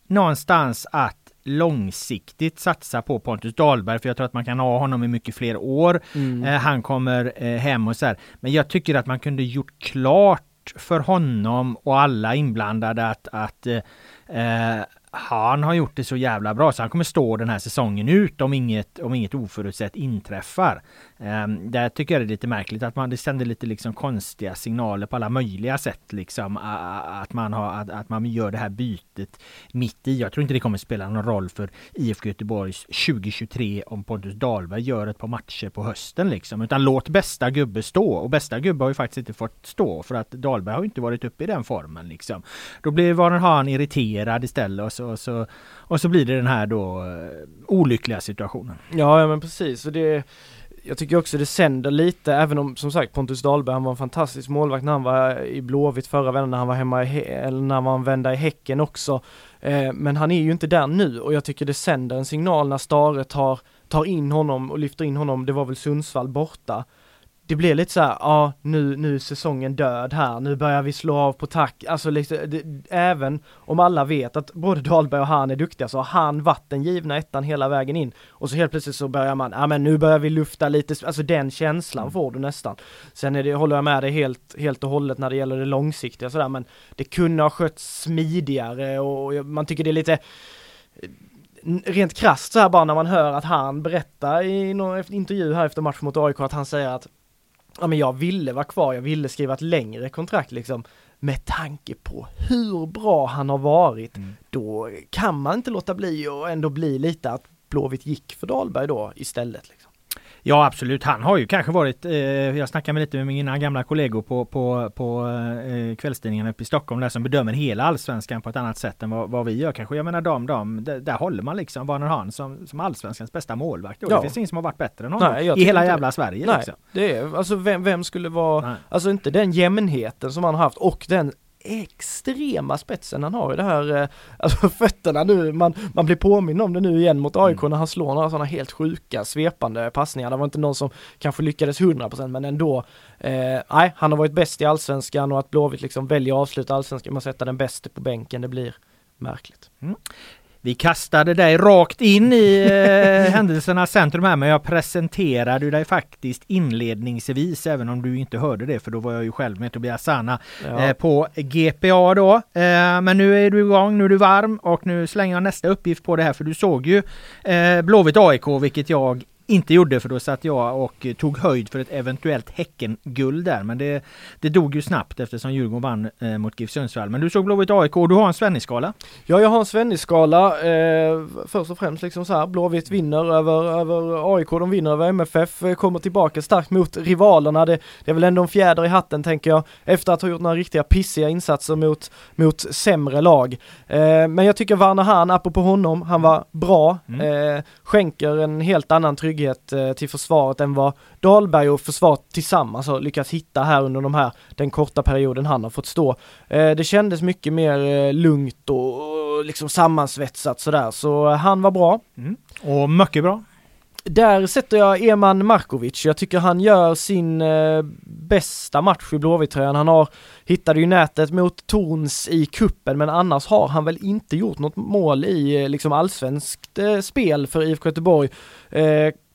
Speaker 2: någonstans att långsiktigt satsa på Pontus Dahlberg för jag tror att man kan ha honom i mycket fler år. Mm. Eh, han kommer eh, hem och så här. Men jag tycker att man kunde gjort klart för honom och alla inblandade att, att eh, han har gjort det så jävla bra så han kommer stå den här säsongen ut om inget, om inget oförutsett inträffar. Um, där tycker jag det är lite märkligt att man det sänder lite liksom konstiga signaler på alla möjliga sätt liksom att man har att, att, man gör det här bytet mitt i. Jag tror inte det kommer spela någon roll för IFK Göteborgs 2023 om Pontus Dahlberg gör ett par matcher på hösten liksom utan låt bästa gubbe stå och bästa gubbe har ju faktiskt inte fått stå för att Dahlberg har inte varit uppe i den formen liksom. Då blir Warren Hahn irriterad istället och så, och så, och så blir det den här då eh, olyckliga situationen.
Speaker 3: Ja, ja men precis och det jag tycker också det sänder lite, även om som sagt Pontus Dahlberg, han var en fantastisk målvakt när han var i Blåvitt förra vändan, när han var hemma i, eller när han vända i Häcken också. Eh, men han är ju inte där nu och jag tycker det sänder en signal när Stare tar, tar in honom och lyfter in honom, det var väl Sundsvall borta det blir lite så här, ja nu, nu är säsongen död här, nu börjar vi slå av på tack, alltså liksom, det, även om alla vet att både Dahlberg och han är duktiga så har han varit den givna ettan hela vägen in och så helt plötsligt så börjar man, ja men nu börjar vi lufta lite, alltså den känslan får du nästan. Sen är det, håller jag med dig helt, helt och hållet när det gäller det långsiktiga sådär men det kunde ha skötts smidigare och man tycker det är lite eh, rent krasst så här bara när man hör att han berättar i någon intervju här efter matchen mot AIK att han säger att ja men jag ville vara kvar, jag ville skriva ett längre kontrakt liksom. Med tanke på hur bra han har varit, mm. då kan man inte låta bli och ändå bli lite att Blåvitt gick för Dahlberg då istället. Liksom.
Speaker 2: Ja absolut, han har ju kanske varit, eh, jag snackade med lite med mina gamla kollegor på, på, på eh, kvällstidningarna uppe i Stockholm där som bedömer hela allsvenskan på ett annat sätt än vad, vad vi gör kanske. Jag menar de, de där, där håller man liksom Warner Hahn som, som allsvenskans bästa målvakt. Ja. Det finns ingen som har varit bättre än honom Nej, i hela jävla Sverige.
Speaker 3: Nej,
Speaker 2: liksom.
Speaker 3: det är, alltså vem, vem skulle vara, Nej. alltså inte den jämnheten som han har haft och den extrema spetsen han har i det här, eh, alltså fötterna nu, man, man blir påminn om det nu igen mot AIK mm. när han slår några sådana helt sjuka svepande passningar. Det var inte någon som kanske lyckades 100% men ändå, eh, nej, han har varit bäst i allsvenskan och att Blåvitt liksom väljer att avsluta allsvenskan med att sätta den bästa på bänken, det blir märkligt. Mm.
Speaker 2: Vi kastade dig rakt in i eh, händelsernas centrum här men jag presenterade dig faktiskt inledningsvis även om du inte hörde det för då var jag ju själv med Tobias Sanna ja. eh, på GPA då. Eh, men nu är du igång, nu är du varm och nu slänger jag nästa uppgift på det här för du såg ju eh, Blåvitt AIK vilket jag inte gjorde för då satt jag och tog höjd för ett eventuellt Häcken-guld där. Men det, det dog ju snabbt eftersom Djurgården vann eh, mot GIF Sundsvall. Men du såg Blåvitt AIK och du har en Svennis-skala.
Speaker 3: Ja, jag har en Svennis-skala. Eh, först och främst liksom så här, Blåvitt vinner över, över AIK, de vinner över MFF, eh, kommer tillbaka starkt mot rivalerna. Det, det är väl ändå en fjäder i hatten tänker jag, efter att ha gjort några riktiga pissiga insatser mot, mot sämre lag. Eh, men jag tycker Werner Hahn, apropå honom, han var bra, mm. eh, skänker en helt annan trygghet trygghet eh, till försvaret än vad Dahlberg och försvaret tillsammans har lyckats hitta här under de här, den korta perioden han har fått stå. Eh, det kändes mycket mer eh, lugnt och liksom sammansvetsat sådär, så han var bra.
Speaker 2: Mm. Och mycket bra.
Speaker 3: Där sätter jag Eman Markovic. Jag tycker han gör sin eh, bästa match i Blåvitt-tröjan. Han har, hittade ju nätet mot Torns i kuppen men annars har han väl inte gjort något mål i eh, liksom allsvenskt eh, spel för IFK Göteborg.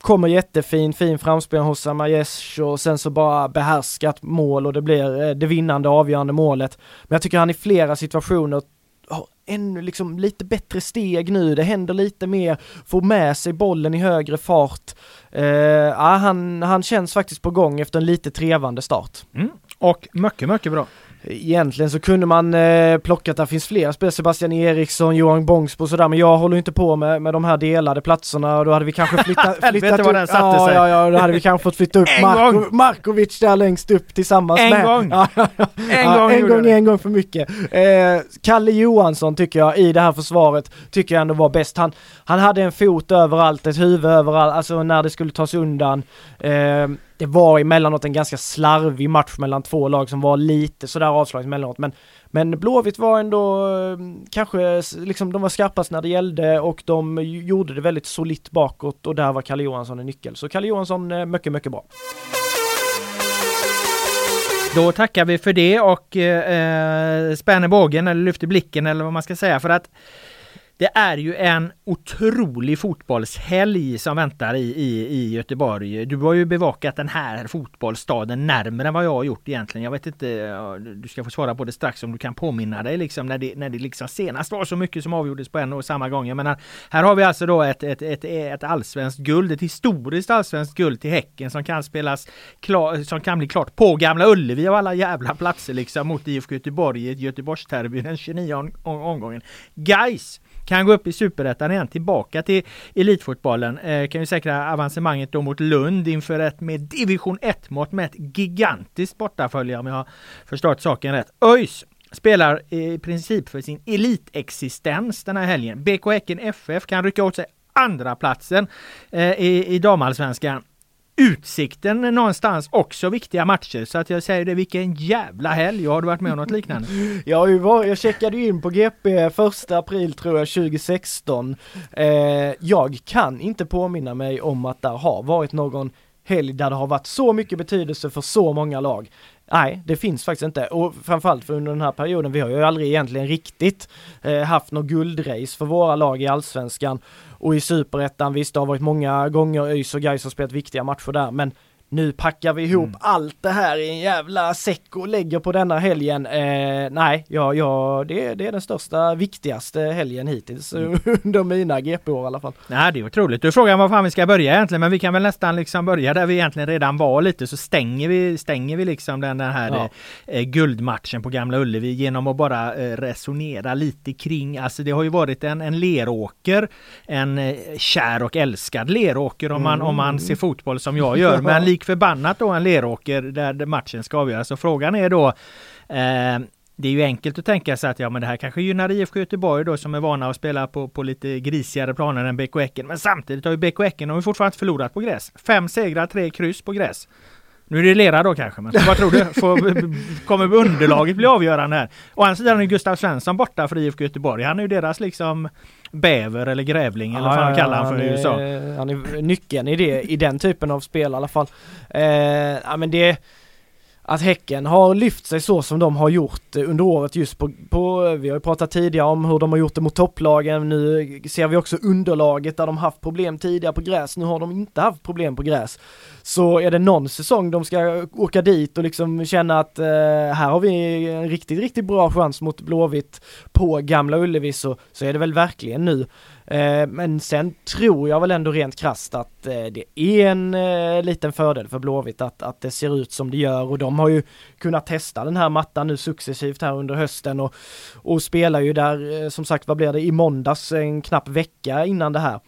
Speaker 3: Kommer jättefin, fin framspel hos Amayesh och sen så bara behärskat mål och det blir eh, det vinnande avgörande målet. Men jag tycker han i flera situationer har ännu liksom lite bättre steg nu, det händer lite mer, får med sig bollen i högre fart. Uh, ja, han, han känns faktiskt på gång efter en lite trevande start.
Speaker 2: Mm. Och mycket, mycket bra.
Speaker 3: Egentligen så kunde man eh, plocka att det finns fler spelare, Sebastian Eriksson, Johan Bångsbo och sådär, men jag håller inte på med, med de här delade platserna och då hade vi kanske flyttat, flyttat
Speaker 2: upp. Den satte
Speaker 3: ja,
Speaker 2: sig.
Speaker 3: ja, ja, då hade vi kanske fått flytta upp Marko, Markovic där längst upp tillsammans
Speaker 2: en
Speaker 3: med.
Speaker 2: Gång.
Speaker 3: Ja, ja, ja.
Speaker 2: En gång!
Speaker 3: En gång, en gång för mycket. Eh, Kalle Johansson tycker jag i det här försvaret, tycker jag ändå var bäst. Han, han hade en fot överallt, ett huvud överallt, alltså när det skulle tas undan. Eh, det var emellanåt en ganska slarvig match mellan två lag som var lite sådär avslaget emellanåt men men Blåvitt var ändå eh, kanske liksom de var skarpast när det gällde och de gjorde det väldigt solitt bakåt och där var Kalle Johansson en nyckel. Så Kalle Johansson eh, mycket, mycket bra.
Speaker 2: Då tackar vi för det och eh, eh, spänner bågen eller lyfter blicken eller vad man ska säga för att det är ju en otrolig fotbollshelg som väntar i, i, i Göteborg. Du har ju bevakat den här fotbollsstaden närmare än vad jag har gjort egentligen. Jag vet inte, du ska få svara på det strax om du kan påminna dig liksom när det, när det liksom senast var så mycket som avgjordes på en och samma gång. Jag menar, här har vi alltså då ett, ett, ett, ett allsvenskt guld, ett historiskt allsvenskt guld till Häcken som kan spelas klar, som kan bli klart på Gamla Ullevi av alla jävla platser liksom mot IFK Göteborg i ett Göteborgsterby den 29 omgången. Guys kan gå upp i superettan igen, tillbaka till elitfotbollen. Eh, kan ju säkra avancemanget då mot Lund inför ett med division 1 mått med ett gigantiskt bortafölje om jag har förstått saken rätt. ÖIS spelar i princip för sin elitexistens den här helgen. BK Häcken FF kan rycka åt sig andra platsen eh, i, i damallsvenskan. Utsikten någonstans också viktiga matcher så att jag säger det, vilken jävla helg! Har du varit med om något liknande?
Speaker 3: jag, ju jag checkade in på GP första april tror jag 2016. Eh, jag kan inte påminna mig om att där har varit någon helg där det har varit så mycket betydelse för så många lag. Nej, det finns faktiskt inte. Och framförallt för under den här perioden, vi har ju aldrig egentligen riktigt eh, haft något guldrace för våra lag i allsvenskan. Och i superettan, visst det har varit många gånger ÖIS och Gais har spelat viktiga matcher där, men nu packar vi ihop mm. allt det här i en jävla säck och lägger på denna helgen. Eh, nej, ja, ja det, det är den största, viktigaste helgen hittills mm. under mina GP-år i alla fall.
Speaker 2: Nej, det är otroligt. Du frågar var fan vi ska börja egentligen, men vi kan väl nästan liksom börja där vi egentligen redan var lite, så stänger vi, stänger vi liksom den, den här ja. eh, guldmatchen på Gamla Ullevi genom att bara eh, resonera lite kring, alltså det har ju varit en, en leråker, en eh, kär och älskad leråker om man, mm. om man ser fotboll som jag gör, men lik förbannat då en Leråker där matchen ska avgöras. Så frågan är då eh, det är ju enkelt att tänka sig att ja, men det här kanske gynnar IFK Göteborg då som är vana att spela på, på lite grisigare planer än BK Häcken. Men samtidigt har ju BK Häcken har ju fortfarande förlorat på gräs. Fem segrar, tre kryss på gräs. Nu är det lera då kanske, men vad tror du? Får, kommer underlaget bli avgörande här? Å andra sidan är Gustav Svensson borta för IFK Göteborg. Han är ju deras liksom bäver eller grävling eller vad ja, man kallar han för i USA.
Speaker 3: Han är nyckeln i det, i den typen av spel i alla fall. Eh, ja men det att Häcken har lyft sig så som de har gjort eh, under året just på, på, vi har ju pratat tidigare om hur de har gjort det mot topplagen, nu eh, ser vi också underlaget där de haft problem tidigare på gräs, nu har de inte haft problem på gräs. Så är det någon säsong de ska åka dit och liksom känna att eh, här har vi en riktigt, riktigt bra chans mot Blåvitt på Gamla Ullevi så, så är det väl verkligen nu. Eh, men sen tror jag väl ändå rent krast att eh, det är en eh, liten fördel för Blåvitt att, att det ser ut som det gör och de har ju kunnat testa den här mattan nu successivt här under hösten och, och spelar ju där som sagt vad blir det i måndags en knapp vecka innan det här.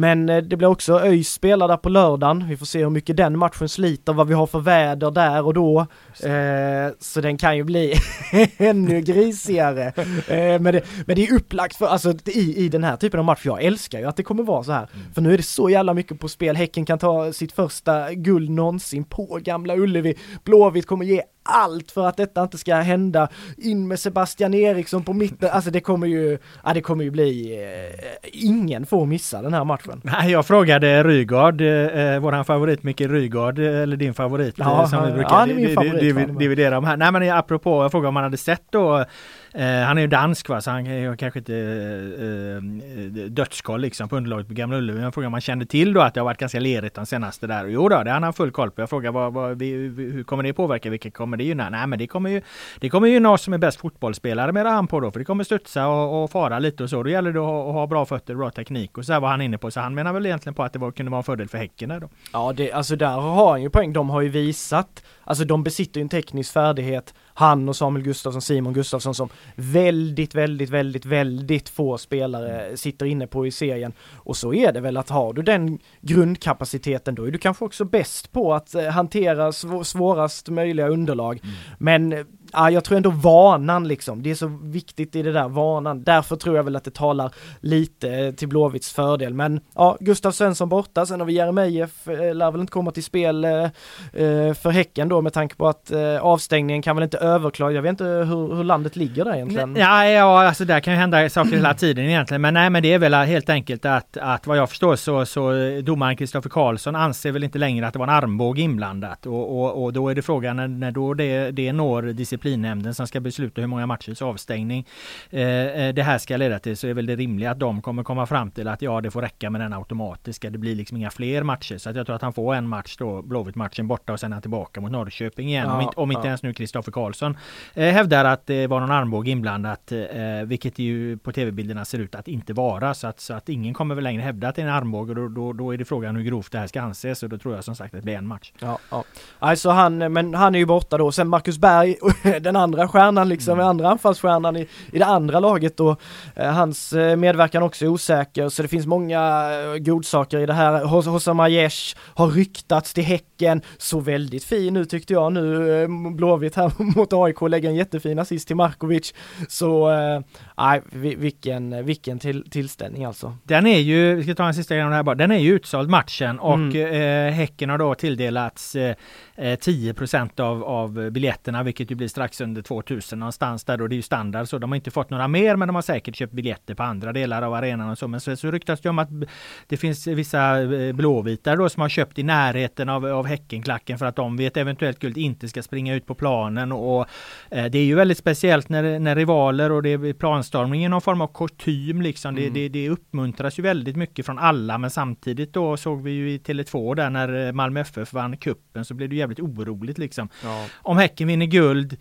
Speaker 3: Men eh, det blir också ÖIS spelar där på lördagen. Vi får se hur mycket den matchen sliter, vad vi har för väder där och då. Eh, så den kan ju bli ännu grisigare. Eh, men, det, men det är upplagt för, alltså i, i den här typen av match, jag älskar ju att det kommer vara så här. Mm. För nu är det så jävla mycket på spel. Häcken kan ta sitt första guld någonsin på Gamla Ullevi. Blåvitt kommer ge allt för att detta inte ska hända. In med Sebastian Eriksson på mitten, alltså det kommer ju, ja det kommer ju bli, eh, ingen får missa den här matchen.
Speaker 2: Nej, jag frågade Rygard, eh, våran favorit Micke Rygard, eh, eller din favorit,
Speaker 3: ja,
Speaker 2: som
Speaker 3: vi brukar ja, min favorit,
Speaker 2: dividera om här. Nej men apropå, jag frågade om man hade sett då Eh, han är ju dansk va, så han är kanske inte eh, eh dödskoll liksom på underlaget på Gamla Ullevi. Jag frågar om han kände till då att det har varit ganska lerigt de senaste där. Och jo då, det har han full koll på. Jag frågar vad, vad, hur kommer det påverka? Vilka kommer det gynna? Nej men det kommer ju Det kommer gynna oss som är bäst fotbollsspelare med han på då. För det kommer studsa och, och fara lite och så. Då gäller det att ha, att ha bra fötter, bra teknik och så här var han inne på. Så han menar väl egentligen på att det var, kunde vara en fördel för Häcken där då.
Speaker 3: Ja, det, alltså där har han ju poäng. De har ju visat Alltså de besitter ju en teknisk färdighet, han och Samuel Gustafsson, Simon Gustafsson som väldigt, väldigt, väldigt, väldigt få spelare sitter inne på i serien. Och så är det väl att har du den grundkapaciteten då är du kanske också bäst på att eh, hantera sv svårast möjliga underlag. Mm. Men ja, jag tror ändå vanan liksom, det är så viktigt i det där vanan. Därför tror jag väl att det talar lite eh, till Blåvitts fördel. Men ja, Gustav Svensson borta, sen har vi Jeremejeff, eh, lär väl inte komma till spel eh, eh, för Häcken då med tanke på att eh, avstängningen kan väl inte överklaga. Jag vet inte hur, hur landet ligger där egentligen.
Speaker 2: Ja, ja, alltså där kan ju hända saker hela tiden egentligen. Men nej, men det är väl helt enkelt att, att vad jag förstår så, så domaren Kristoffer Karlsson anser väl inte längre att det var en armbåge inblandat. Och, och, och då är det frågan när, när då det, det når disciplinnämnden som ska besluta hur många matchers avstängning eh, eh, det här ska leda till så är väl det rimliga att de kommer komma fram till att ja det får räcka med den automatiska. Det blir liksom inga fler matcher så att jag tror att han får en match då Blåvitt-matchen borta och sen är han tillbaka mot Norrköping igen. Ja, om inte, om inte ja. ens nu Kristoffer Karlsson eh, hävdar att det var någon armbåge inblandat eh, vilket ju på tv-bilderna ser ut att inte vara så att, så att ingen kommer väl längre hävda att det är en armbåge då, då, då är det frågan hur grovt det här ska anses och då tror jag som sagt att det blir en match.
Speaker 3: Ja, ja. Alltså han, men han är ju borta då. Sen Marcus Berg, den andra stjärnan liksom, mm. andra anfallsstjärnan i, i det andra laget och eh, hans eh, medverkan också är osäker så det finns många eh, godsaker i det här. Hos, Hossam Aiesh har ryktats till Häcken, så väldigt fin nu tyckte jag nu, eh, Blåvitt här mot AIK lägger en jättefin assist till Markovic. Så, eh, nej, vilken, vilken till, tillställning alltså.
Speaker 2: Den är ju, vi ska ta en sista grej om det här bara, den är ju utsåld matchen och mm. eh, Häcken har då tilldelats eh, 10 eh, av, av biljetterna, vilket ju blir strax under 2000 någonstans där och det är ju standard så de har inte fått några mer men de har säkert köpt biljetter på andra delar av arenan och så. Men så, så ryktas det om att det finns vissa eh, blåvitar då som har köpt i närheten av, av Häckenklacken för att de vid ett eventuellt guld inte ska springa ut på planen och eh, det är ju väldigt speciellt när, när rivaler och det är planstormning i någon form av kostym liksom. Mm. Det, det, det uppmuntras ju väldigt mycket från alla men samtidigt då såg vi ju i Tele2 där när Malmö FF vann kuppen så blev det jävligt oroligt liksom. Ja. Om Häcken vinner guld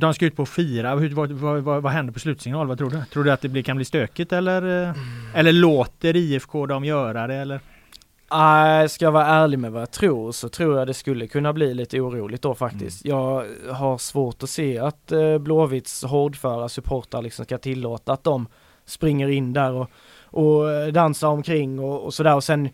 Speaker 2: de ska ut på fyra. Hur, vad, vad, vad, vad händer på slutsignal? Vad tror du? Tror du att det blir, kan bli stökigt eller, mm. eller låter IFK dem göra det eller?
Speaker 3: Uh, ska jag vara ärlig med vad jag tror så tror jag det skulle kunna bli lite oroligt då faktiskt. Mm. Jag har svårt att se att uh, Blåvitts hårdföra supportrar liksom ska tillåta att de springer in där och, och eh, dansar omkring och, och sådär och sen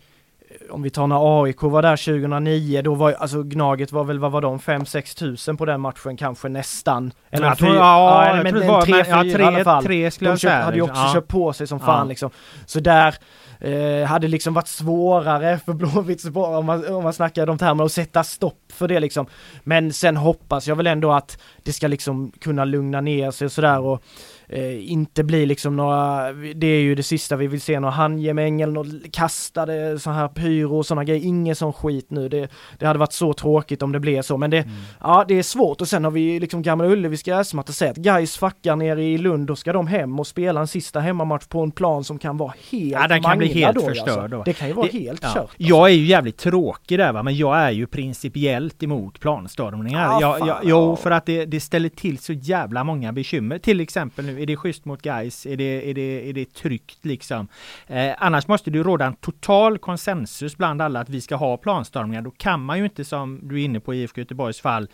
Speaker 3: om vi tar när AIK var där 2009, då var alltså Gnaget var väl, vad var de, 5-6 tusen på den matchen kanske nästan.
Speaker 2: Eller jag tror, ja, ja, men, men, tre, fyra ja, tre, i alla fall. Tre skulle
Speaker 3: de köpt, hade ju också ja. köpt på sig som fan liksom. Så där eh, hade liksom varit svårare för Blåvitt om man, om man snackar de termerna att sätta stopp för det liksom. Men sen hoppas jag väl ändå att det ska liksom kunna lugna ner sig och sådär och eh, inte bli liksom några, det är ju det sista vi vill se, några handgemäng eller något kastade så här pyro och sådana grejer, inget sån skit nu. Det, det hade varit så tråkigt om det blev så, men det, mm. ja det är svårt och sen har vi liksom Gamla Ullevis gräsmatta säga att guys fuckar nere i Lund, då ska de hem och spela en sista hemmamatch på en plan som kan vara helt
Speaker 2: Ja den kan bli helt då, förstörd alltså. då.
Speaker 3: Det kan ju vara det, helt ja. kört. Alltså.
Speaker 2: Jag är ju jävligt tråkig där va, men jag är ju principiellt emot planstormningar. Ah, jag, jag, jo, för att det, det ställer till så jävla många bekymmer. Till exempel nu är det schysst mot guys? Är det, är det, är det tryggt liksom? Eh, annars måste det råda en total konsensus bland alla att vi ska ha planstormningar. Då kan man ju inte som du är inne på i IFK Göteborgs fall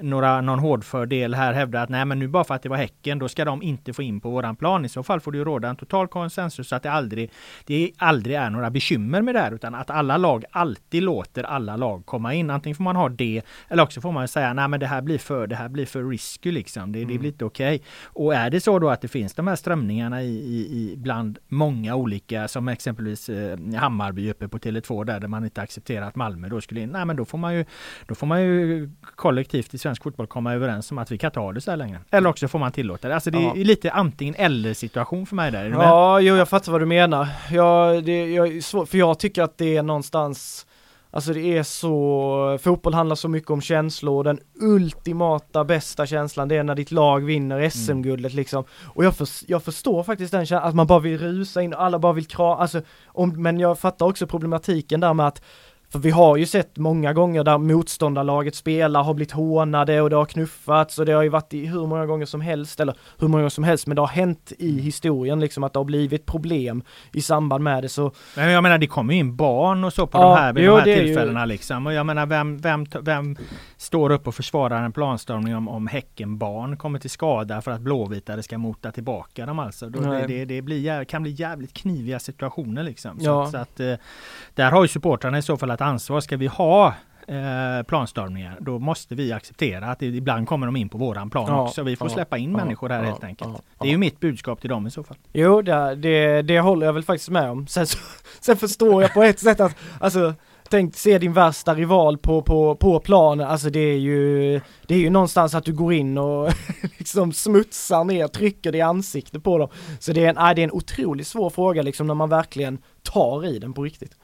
Speaker 2: några, någon hårdfördel här hävda att nej men nu bara för att det var Häcken då ska de inte få in på våran plan. I så fall får det ju råda en total konsensus så att det aldrig, det aldrig är några bekymmer med det här utan att alla lag alltid låter alla lag komma in. Antingen får man ha det eller också får man säga nej men det här blir för, det här blir för risky liksom. Det, mm. det blir inte okej. Okay. Och är det så då att det finns de här strömningarna i, i, i bland många olika som exempelvis eh, Hammarby uppe på Tele2 där, där man inte accepterar att Malmö då skulle in. Nej men då får man ju, då får man ju kollektivt i svensk fotboll komma överens om att vi kan ta det så här länge. Eller också får man tillåta det. Alltså det är ja. lite antingen eller situation för mig där.
Speaker 3: Ja, jo jag fattar vad du menar. Jag, det, jag, för jag tycker att det är någonstans Alltså det är så, fotboll handlar så mycket om känslor och den ultimata bästa känslan det är när ditt lag vinner SM-guldet mm. liksom. Och jag, för, jag förstår faktiskt den känslan, att man bara vill rusa in, alla bara vill kra, alltså, om, men jag fattar också problematiken där med att För vi har ju sett många gånger där motståndarlaget spelar, har blivit hånade och det har knuffats och det har ju varit i hur många gånger som helst, eller hur många gånger som helst, men det har hänt i historien liksom att det har blivit problem i samband med det så...
Speaker 2: Men jag menar det kommer ju in barn och så på
Speaker 3: Ja,
Speaker 2: de här,
Speaker 3: jo,
Speaker 2: de här
Speaker 3: är ju-
Speaker 2: tillfällena liksom. Och jag menar vem, vem, vem står upp och försvarar en planstormning om, om Häckenbarn kommer till skada för att blåvitare ska mota tillbaka dem alltså. Då det, det, det blir, kan bli jävligt kniviga situationer liksom. Så,
Speaker 3: Ja.
Speaker 2: att, så att eh, där har ju supportrarna i så fall ett ansvar. Ska vi ha eh, planstormningar, då måste vi acceptera att ibland kommer de in på våran plan
Speaker 3: Ja,
Speaker 2: också. Vi får
Speaker 3: ja,
Speaker 2: släppa in
Speaker 3: ja,
Speaker 2: människor här helt enkelt. Det är ju mitt budskap till dem i så fall.
Speaker 3: Jo, det, det, det håller jag väl faktiskt med om. Sen, så, sen förstår jag på ett sätt att, alltså, tänk se din värsta rival på, på, på planen, alltså det är ju, det är ju någonstans att du går in och liksom smutsar ner, trycker det i ansiktet på dem. Så det är en, nej, det är en otroligt svår fråga liksom när man verkligen tar i den på riktigt.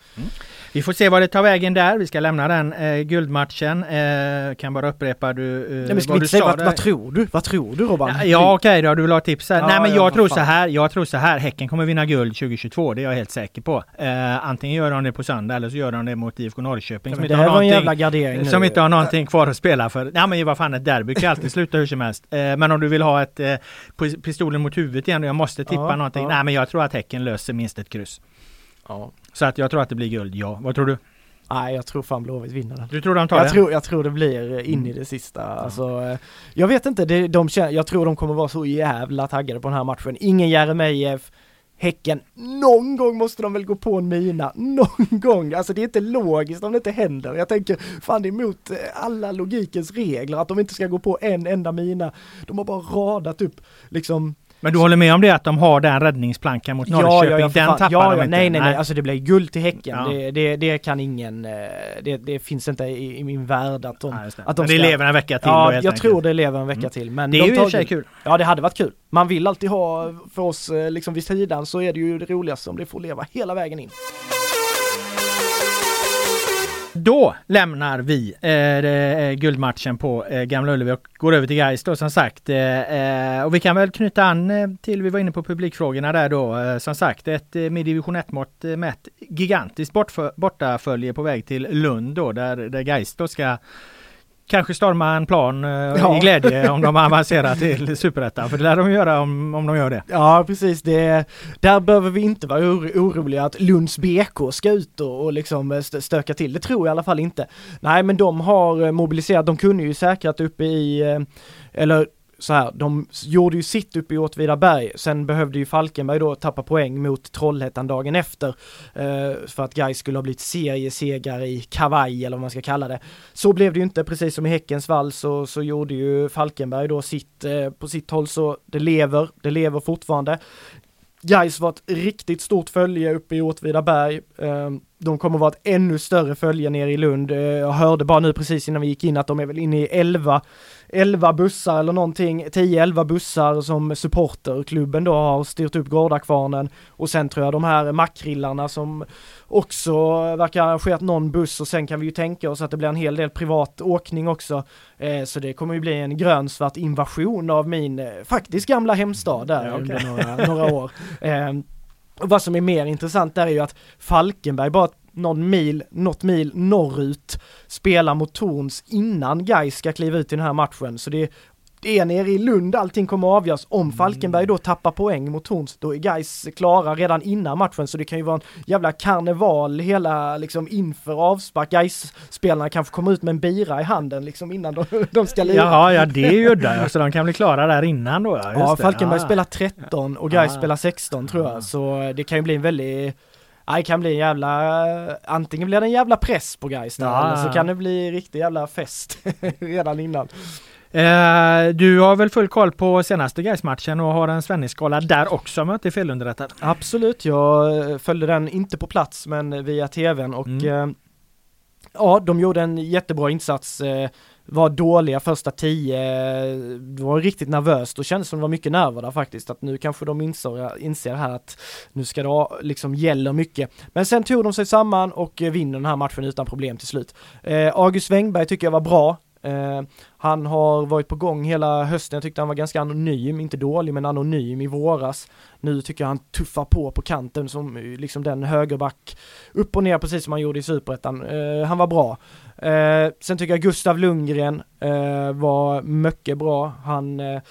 Speaker 2: Vi får se vad det tar vägen där. Vi ska lämna den eh, guldmatchen. Eh, kan bara upprepa du, eh,
Speaker 3: Nej, men ska
Speaker 2: vad du
Speaker 3: säga,
Speaker 2: sa
Speaker 3: vad, vad tror du? Vad tror du Robban?
Speaker 2: Ja, ja okej då, du vill ha tips här.
Speaker 3: Ja,
Speaker 2: Nej men
Speaker 3: ja,
Speaker 2: jag tror så
Speaker 3: fan.
Speaker 2: här, jag tror så här, Häcken kommer vinna guld 2022, det är jag helt säker på. Eh, antingen gör de det på söndag eller så gör de det mot IFK Norrköping
Speaker 3: Ja,
Speaker 2: som inte har
Speaker 3: en
Speaker 2: någonting,
Speaker 3: jävla gardering nu.
Speaker 2: som inte har någonting kvar att spela för. Nej men vad fan ett derby kan alltid sluta hur som helst. Eh, men om du vill ha ett eh, pis- pistolen mot huvudet igen och jag måste tippa
Speaker 3: Ja,
Speaker 2: någonting.
Speaker 3: ja.
Speaker 2: Nej men jag tror att Häcken löser minst ett kryss.
Speaker 3: Ja.
Speaker 2: Så att jag tror att det blir guld, ja. Vad tror du?
Speaker 3: Nej, jag tror fan Blåvitt vinner den.
Speaker 2: Du tror de tar
Speaker 3: Jag
Speaker 2: det?
Speaker 3: tror, jag tror det blir eh, in i det sista. Alltså, eh, jag vet inte, det, de jag tror de kommer vara så jävla taggade på den här matchen. Ingen Jeremejeff, Häcken, någon gång måste de väl gå på en mina, någon gång. Alltså det är inte logiskt om det inte händer. Jag tänker, fan det är emot eh, alla logikens regler att de inte ska gå på en enda mina. De har bara radat upp liksom
Speaker 2: Men du håller med om det att de har den räddningsplankan mot Norrköping?
Speaker 3: ja, ja,
Speaker 2: den tappar
Speaker 3: ja,
Speaker 2: de
Speaker 3: ja,
Speaker 2: inte?
Speaker 3: nej, nej, nej, alltså det blir guld till Häcken.
Speaker 2: Ja.
Speaker 3: Det, det, det kan ingen, eh, det, det finns inte i, i min värld att de,
Speaker 2: just det.
Speaker 3: att de
Speaker 2: Men det
Speaker 3: ska-
Speaker 2: lever en vecka till då,
Speaker 3: Ja,
Speaker 2: helt
Speaker 3: jag
Speaker 2: enkelt.
Speaker 3: tror det lever en vecka till. Men
Speaker 2: Det är
Speaker 3: de
Speaker 2: ju i sig kul.
Speaker 3: Ja, det hade varit kul. Man vill alltid ha, för oss eh, liksom vid sidan så är det ju det roligaste om det får leva hela vägen in.
Speaker 2: Då lämnar vi eh, eh, guldmatchen på eh, Gamla Ullevi och går över till Gais då som sagt. Eh, eh, och vi kan väl knyta an eh, till, vi var inne på publikfrågorna där då. Eh, som sagt ett eh, med division 1-mått eh, mätt gigantiskt bortfö- bortafölje på väg till Lund då där, där Gais då ska Kanske storma en plan eh,
Speaker 3: Ja.
Speaker 2: i glädje om de avancerar till Superettan. För det lär de göra om, om de gör det.
Speaker 3: Ja, precis. Det, där behöver vi inte vara oro- oroliga att Lunds BK ska ut och, och liksom eh, stö- stöka till. Det tror jag i alla fall inte. Nej, men de har eh, mobiliserat. De kunde ju säkrat uppe i, eller så här, de gjorde ju sitt uppe i Åtvidaberg, sen behövde ju Falkenberg då tappa poäng mot Trollhättan dagen efter eh, för att Gais skulle ha blivit seriesegrare i kavaj eller vad man ska kalla det. Så blev det ju inte, precis som i Häckens vall så, så gjorde ju Falkenberg då sitt eh, på sitt håll så det lever, det lever fortfarande. Gais var ett riktigt stort följe uppe i Åtvidaberg. Eh, de kommer vara ett ännu större följe nere i Lund. Eh, jag hörde bara nu precis innan vi gick in att de är väl inne i 11, 11 bussar eller någonting, 10-11 bussar som supporterklubben då har styrt upp Gårdakvarnen. Och sen tror jag de här makrillarna som också verkar ha arrangerat någon buss och sen kan vi ju tänka oss att det blir en hel del privat åkning också. Eh, Så det kommer ju bli en grönsvart invasion av min eh, faktiskt gamla hemstad där
Speaker 2: Ja, okej.
Speaker 3: under några, några år. Eh, och vad som är mer intressant där är ju att Falkenberg bara någon mil, något mil norrut spelar mot Torns innan Gais ska kliva ut i den här matchen. Så det, det är nere i Lund allting kommer att avgöras. Om Falkenberg då tappar poäng mot Torns, då är Gais klara redan innan matchen. Så det kan ju vara en jävla karneval hela liksom inför avspark. gais spelarna kanske kommer ut med en bira i handen liksom innan de, de ska lira.
Speaker 2: Jaha, ja det är ju ja. Så de kan bli klara där innan då. Ja,
Speaker 3: Ja. Falkenberg
Speaker 2: Ja.
Speaker 3: spelar 13 och Gais
Speaker 2: Ah.
Speaker 3: spelar 16 tror
Speaker 2: Ah.
Speaker 3: jag. Så det kan ju bli en väldigt det kan bli en jävla, antingen blir det en jävla press på Gais där,
Speaker 2: Ja.
Speaker 3: eller så kan det bli riktig jävla fest redan innan.
Speaker 2: Eh, du har väl full koll på senaste Gais-matchen och har en Svennis-skala där också om jag inte är felunderrättad?
Speaker 3: Absolut, jag följde den inte på plats men via tvn och
Speaker 2: Mm.
Speaker 3: eh, ja, de gjorde en jättebra insats. Eh, var dåliga första tio, det var riktigt nervöst och kändes som det var mycket nerver där faktiskt. Att nu kanske de inser, inser här att nu ska det ha, liksom gäller mycket. Men sen tog de sig samman och eh, vinner den här matchen utan problem till slut. Eh, August Wengberg tycker jag var bra. Eh, han har varit på gång hela hösten, jag tyckte han var ganska anonym, inte dålig men anonym i våras. Nu tycker jag han tuffar på på kanten som eh, liksom den högerback, upp och ner precis som han gjorde i Superettan. Eh, han var bra. Eh, sen tycker jag Gustav Lundgren eh, var mycket bra. Han eh,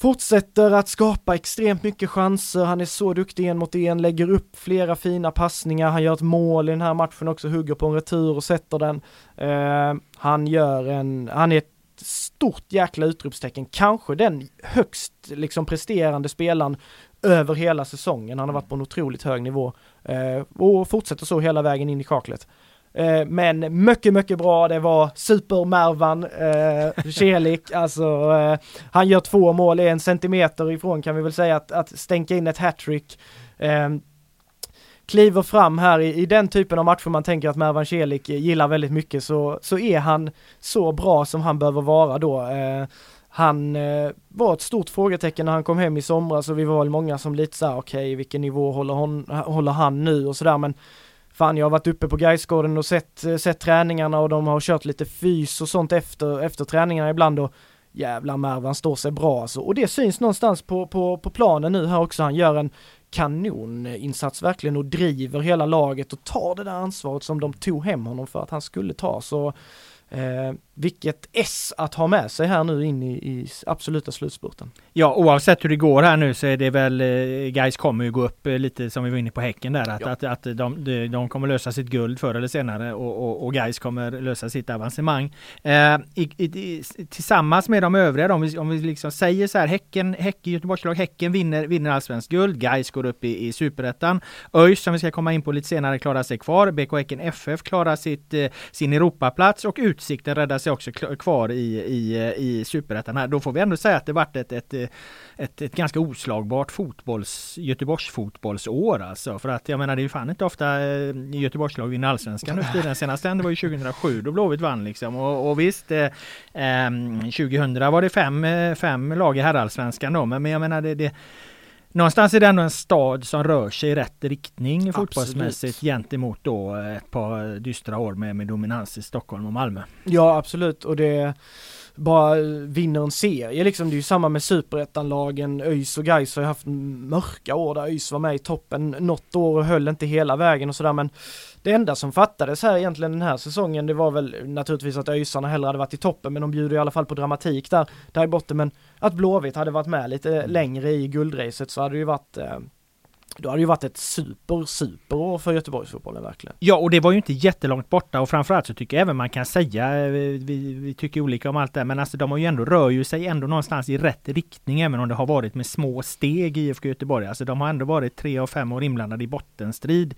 Speaker 3: fortsätter att skapa extremt mycket chanser, han är så duktig en mot en, lägger upp flera fina passningar, han gör ett mål i den här matchen också, hugger på en retur och sätter den. Eh, han gör en, han är ett stort jäkla utropstecken, kanske den högst liksom presterande spelaren över hela säsongen. Han har varit på en otroligt hög nivå eh, och fortsätter så hela vägen in i kaklet. Eh, men mycket, mycket bra. Det var super-Mervan eh, Celik. alltså, eh, han gör två mål, en centimeter ifrån kan vi väl säga att, att stänka in ett hattrick. Eh, kliver fram här i, i, den typen av matcher man tänker att Mervan Celik gillar väldigt mycket så, så är han så bra som han behöver vara då. Eh, han eh, var ett stort frågetecken när han kom hem i somras och vi var väl många som lite såhär, okej okay, vilken nivå håller, hon, håller han nu och sådär men Fan jag har varit uppe på Gaisgården och sett, eh, sett träningarna och de har kört lite fys och sånt efter, efter träningarna ibland och jävlar Mervan står sig bra alltså. Och det syns någonstans på, på, på planen nu här också. Han gör en kanoninsats verkligen och driver hela laget och tar det där ansvaret som de tog hem honom för att han skulle ta. Så Eh, vilket S att ha med sig här nu in i, i absoluta slutspurten.
Speaker 2: Ja, oavsett hur det går här nu så är det väl, eh, guys kommer ju gå upp eh, lite som vi var inne på Häcken där, att, ja. att, att de, de, kommer lösa sitt guld förr eller senare och, och, och guys kommer lösa sitt avancemang. Eh, i, i, tillsammans med de övriga, om vi, om vi liksom säger så här, Häcken, Häcken Göteborgslag, Häcken vinner, vinner allsvenskt guld, guys går upp i, i superettan. ÖIS som vi ska komma in på lite senare klarar sig kvar, BK Häcken FF klarar sitt, eh, sin Europaplats och Utsikten räddar sig också kvar i, i, i superettan Då får vi ändå säga att det varit ett, ett, ett, ett ganska oslagbart fotbolls, Göteborgs fotbollsår alltså. För att jag menar det är ju fan inte ofta eh, Göteborgslag vinner allsvenskan nu för Senast det var ju 2007 då Blåvitt vann liksom. Och, och visst, eh, ehm, 2000 var det fem, eh, fem lag i herrallsvenskan då. Men, men jag menar det, det Någonstans är det ändå en stad som rör sig i rätt riktning Absolut. fotbollsmässigt gentemot då ett par dystra år med, med dominans i Stockholm och Malmö.
Speaker 3: Ja absolut och det bara vinner en serie liksom. Det är ju samma med superettanlagen. ÖIS och Gais har ju haft mörka år där ÖIS var med i toppen något år och höll inte hela vägen och sådär men det enda som fattades här egentligen den här säsongen det var väl naturligtvis att ÖISarna hellre hade varit i toppen men de bjuder i alla fall på dramatik där, där i botten men att Blåvitt hade varit med lite längre i guldracet så hade det ju varit eh, då hade det ju varit ett super, super år för Göteborgsfotbollen verkligen.
Speaker 2: Ja, och det var ju inte jättelångt borta och framförallt så tycker jag även man kan säga, eh, vi, vi tycker olika om allt det, men alltså de har ju ändå, rör ju sig ändå någonstans i rätt riktning även om det har varit med små steg i IFK Göteborg. Alltså de har ändå varit tre av fem år inblandade i bottenstrid.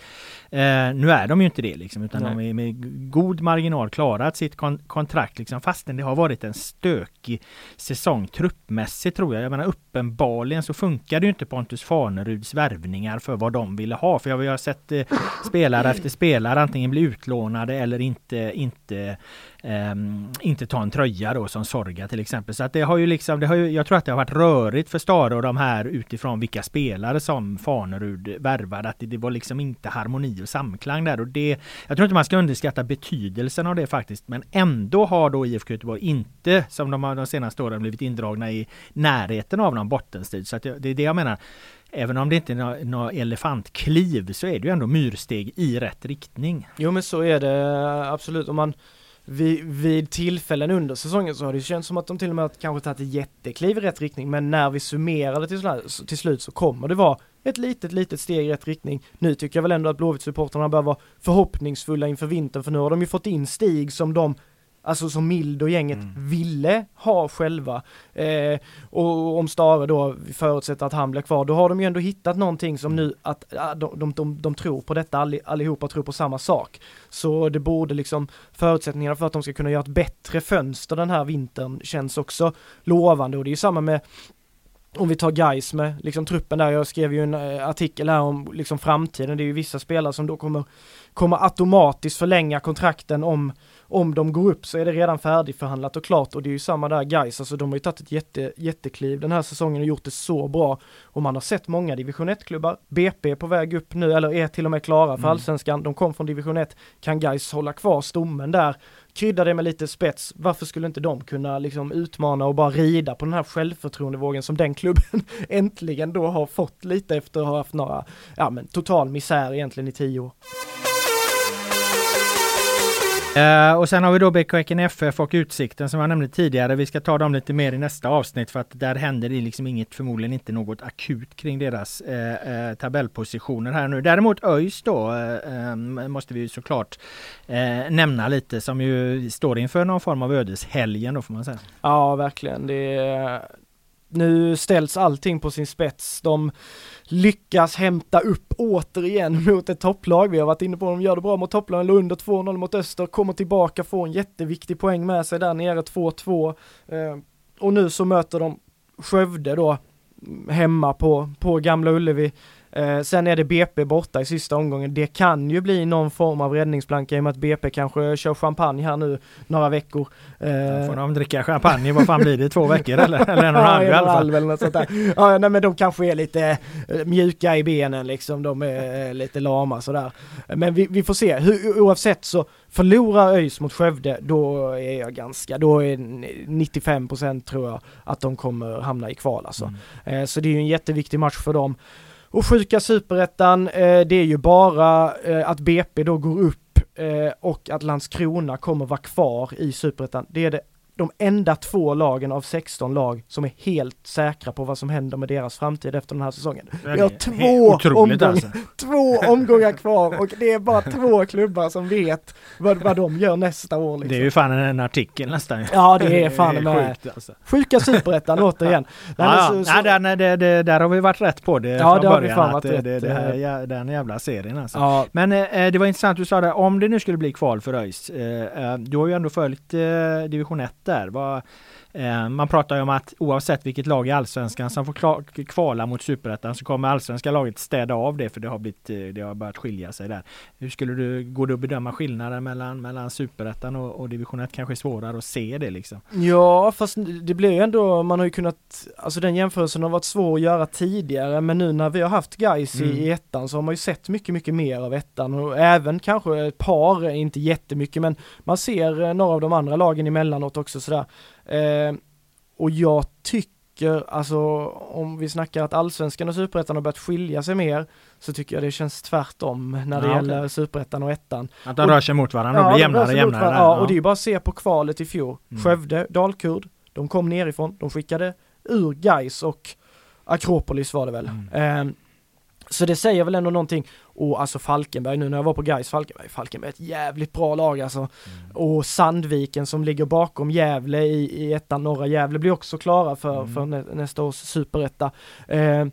Speaker 2: Eh, nu är de ju inte det liksom, utan Nej. de är med god marginal klarat sitt kon kontrakt liksom, fastän det har varit en stökig säsong truppmässigt tror jag. Jag menar uppenbarligen så funkar det ju inte Pontus Farneruds värvningar pengar för vad de ville ha. För jag har sett eh, spelare efter spelare antingen bli utlånade eller inte, inte, um, inte ta en tröja då som Sorga till exempel. Så att det har ju liksom, det har ju, jag tror att det har varit rörigt för Stare och de här utifrån vilka spelare som Fanerud värvade. Att det, det var liksom inte harmoni och samklang där och det, jag tror inte man ska underskatta betydelsen av det faktiskt. Men ändå har då IFK Göteborg inte, som de har de senaste åren blivit indragna i närheten av någon bottenstrid. Så att det, det är det jag menar även om det inte är några elefantkliv så är det ju ändå myrsteg i rätt riktning.
Speaker 3: Jo men så är det absolut. Om man vid, vid tillfällen under säsongen så har det känts som att de till och med kanske tagit ett jättekliv i rätt riktning men när vi summerade till, till slut så kommer det vara ett litet, litet steg i rätt riktning. Nu tycker jag väl ändå att Blåvitt-supportrarna bör vara förhoppningsfulla inför vintern för nu har de ju fått in Stig som de alltså som Mild och gänget mm. ville ha själva. Eh, och om Stare då förutsätter att han blir kvar, då har de ju ändå hittat någonting som nu att de, de, de, de tror på detta allihopa, tror på samma sak. Så det borde liksom, förutsättningarna för att de ska kunna göra ett bättre fönster den här vintern känns också lovande och det är ju samma med om vi tar guys med liksom truppen där, jag skrev ju en eh, artikel här om liksom framtiden, det är ju vissa spelare som då kommer kommer automatiskt förlänga kontrakten om om de går upp så är det redan färdigförhandlat och klart och det är ju samma där guys, alltså de har ju tagit ett jätte, jättekliv den här säsongen och gjort det så bra. Och man har sett många division 1-klubbar, BP är på väg upp nu, eller är till och med klara för mm. allsvenskan, de kom från division 1, kan guys hålla kvar stommen där, krydda det med lite spets, varför skulle inte de kunna liksom utmana och bara rida på den här självförtroendevågen som den klubben äntligen då har fått lite efter att ha haft några, ja men total misär egentligen i tio år.
Speaker 2: Uh, och sen har vi då BK Häcken FF och Utsikten som jag nämnde tidigare. Vi ska ta dem lite mer i nästa avsnitt för att där händer det liksom inget, förmodligen inte något akut kring deras uh, uh, tabellpositioner här nu. Däremot ÖIS då måste vi ju såklart nämna lite som ju står inför någon form av ödeshelgen då får man säga.
Speaker 3: Ja, verkligen. Det är nu ställs allting på sin spets. De lyckas hämta upp återigen mot ett topplag. Vi har varit inne på att de gör det bra mot topplagen Lund under 2-0 mot Öster, kommer tillbaka, får en jätteviktig poäng med sig där nere, 2-2. Eh, och nu så möter de Skövde då mm, hemma på, på Gamla Ullevi. Eh, sen är det BP borta i sista omgången. Det kan ju bli någon form av räddningsplanka i och med att BP kanske kör champagne här nu några veckor.
Speaker 2: Eh, får de dricka champagne, vad fan blir det, två veckor eller? Eller en och en halv i alla fall? Eller något sånt där.
Speaker 3: Ja, nej, men de kanske är lite eh, mjuka i benen liksom, de är eh, lite lama sådär. Men vi, vi får se, Hur, oavsett så förlorar ÖIS mot Skövde, då är jag ganska, då är 95% tror jag att de kommer hamna i kval alltså. Mm. Så det är ju en jätteviktig match för dem. Och sjuka superettan, eh, det är ju bara eh, att BP då går upp eh, och att Landskrona kommer vara kvar i superettan. Det är det de enda två lagen av 16 lag som är helt säkra på vad som händer med deras framtid efter den här säsongen. Vi har två omgångar, alltså. två omgångar kvar och det är bara två klubbar som vet vad, vad de gör nästa år. Liksom.
Speaker 2: Det är ju fan en artikel nästan.
Speaker 3: Ja det är fan det är sjukt, alltså. Sjuka superettan återigen.
Speaker 2: ja, så, så... Ja, där, det, det, där har vi varit rätt på det
Speaker 3: ja, från början. Har vi att det,
Speaker 2: det, det här, den jävla serien alltså. Ja. Men eh, det var intressant du sa det, om det nu skulle bli kval för ÖIS. Eh, eh, du har ju ändå följt eh, division 1 där. Vad, man pratar ju om att oavsett vilket lag i allsvenskan som får kvala mot superettan så kommer allsvenska laget städa av det för det har, blivit, eh, det har börjat skilja sig där. Hur skulle du, gå det att bedöma skillnaden mellan, mellan superettan och, och division 1? Kanske svårare att se det liksom.
Speaker 3: Ja, fast det blir ju ändå, man har ju kunnat, alltså den jämförelsen har varit svår att göra tidigare men nu när vi har haft guys mm. i ettan så har man ju sett mycket, mycket mer av ettan och även kanske ett par, inte jättemycket men man ser eh, några av de andra lagen emellanåt också sådär. Eh, och jag tycker, alltså om vi snackar att allsvenskan och superettan har börjat skilja sig mer, så tycker jag det känns tvärtom när det ja, gäller okay. superettan och ettan.
Speaker 2: Att de rör sig mot varandra, ja, blir jämnare jämnare.
Speaker 3: Ja, ja, och det är ju bara att se på kvalet i fjol. Mm. Skövde, Dalkurd, de kom nerifrån, de skickade ur Gais och Akropolis var det väl. Mm. Eh, så det säger väl ändå någonting. Och alltså Falkenberg nu när jag var på Gais Falkenberg, Falkenberg är ett jävligt bra lag alltså. Mm. Och Sandviken som ligger bakom Gävle i, i ettan, norra Gävle blir också klara för, mm. för nä, nästa års superetta. Eh,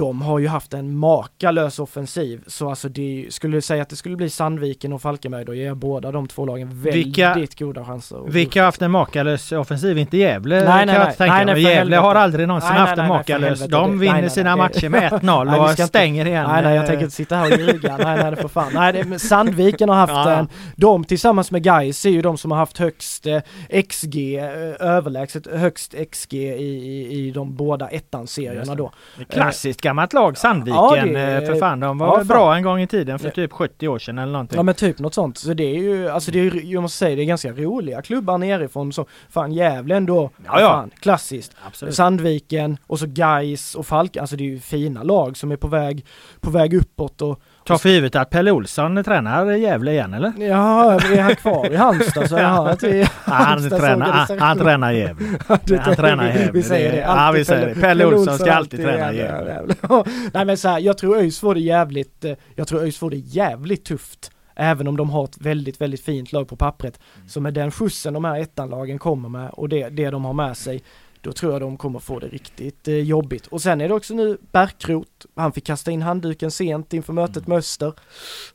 Speaker 3: de har ju haft en makalös offensiv, så alltså det skulle säga att det skulle bli Sandviken och Falkenberg, då ger båda de två lagen väldigt vilka, goda chanser.
Speaker 2: Vilka har haft en makalös offensiv? Inte Gävle nej, nej, nej, nej, nej Gävle helvete. har aldrig någonsin nej, haft en makalös. De vinner sina matcher med 1-0 och stänger igen.
Speaker 3: Nej, nej, jag tänker inte sitta här och ljuga. nej, nej, för fan. Nej, det, Sandviken har haft en, de tillsammans med Gais är ju de som har haft högst eh, XG, eh, överlägset högst XG i, i, i de båda ettan-serierna då.
Speaker 2: Klassiskt gammalt lag, Sandviken. Ja, det, för fan, de var ja, bra en gång i tiden för typ 70 år sedan eller någonting.
Speaker 3: Ja men typ något sånt. Så det är ju, alltså det är jag måste säga, det är ganska roliga klubbar nerifrån. Så fan Gävle ändå, ja, ja. Fan, klassiskt. Absolut. Sandviken och så Gais och Falk, alltså det är ju fina lag som är på väg, på väg uppåt och
Speaker 2: Ta för givet att Pelle Olsson tränar Gävle igen eller?
Speaker 3: Ja, är han kvar i Halmstad så jag att vi
Speaker 2: han, tränar, han, tränar Gävle. han tränar Gävle.
Speaker 3: Vi säger det.
Speaker 2: Ja, vi säger det. Pelle Olsson ska alltid träna Gävle.
Speaker 3: Nej men så här, jag tror ÖIS får det jävligt, eh, jag tror ÖIS får det jävligt tufft. Även om de har ett väldigt, väldigt fint lag på pappret. Så med den skjutsen de här ettanlagen kommer med och det, det de har med sig då tror jag de kommer få det riktigt eh, jobbigt. Och sen är det också nu Bärkrot, han fick kasta in handduken sent inför mötet mm. med Öster.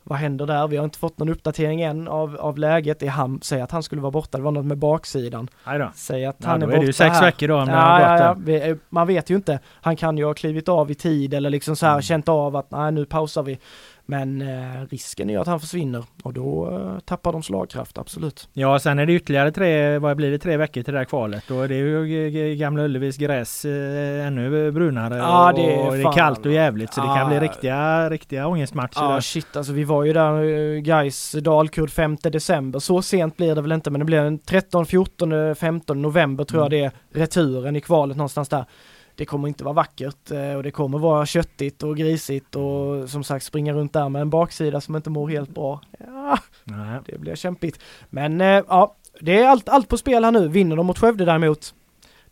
Speaker 3: Vad händer där? Vi har inte fått någon uppdatering än av, av läget. Det han säger att han skulle vara borta, det var något med baksidan.
Speaker 2: Säger att ja, han är, är borta det ju sex här. veckor då om
Speaker 3: ja, ja, ja. Man vet ju inte. Han kan ju ha klivit av i tid eller liksom så här mm. känt av att nej nu pausar vi. Men eh, risken är att han försvinner och då eh, tappar de slagkraft, absolut.
Speaker 2: Ja, sen är det ytterligare tre, vad blir det, tre veckor till det här kvalet. Då är det ju Gamla Ullevis gräs eh, ännu brunare
Speaker 3: Ja, det är
Speaker 2: och det är kallt och jävligt så det kan
Speaker 3: Ja.
Speaker 2: bli riktiga, riktiga ångestmatcher.
Speaker 3: Ja
Speaker 2: där.
Speaker 3: shit alltså vi var ju där eh, guys Dalkurd 5 december. Så sent blir det väl inte men det blir den 13, 14, 15 november tror jag det är returen i kvalet någonstans där. Det kommer inte vara vackert eh, och det kommer vara köttigt och grisigt och som sagt springa runt där med en baksida som inte mår helt bra. Ja,
Speaker 2: Nej.
Speaker 3: det blir kämpigt. Men eh, ja, det är allt, allt på spel här nu. Vinner de mot Skövde däremot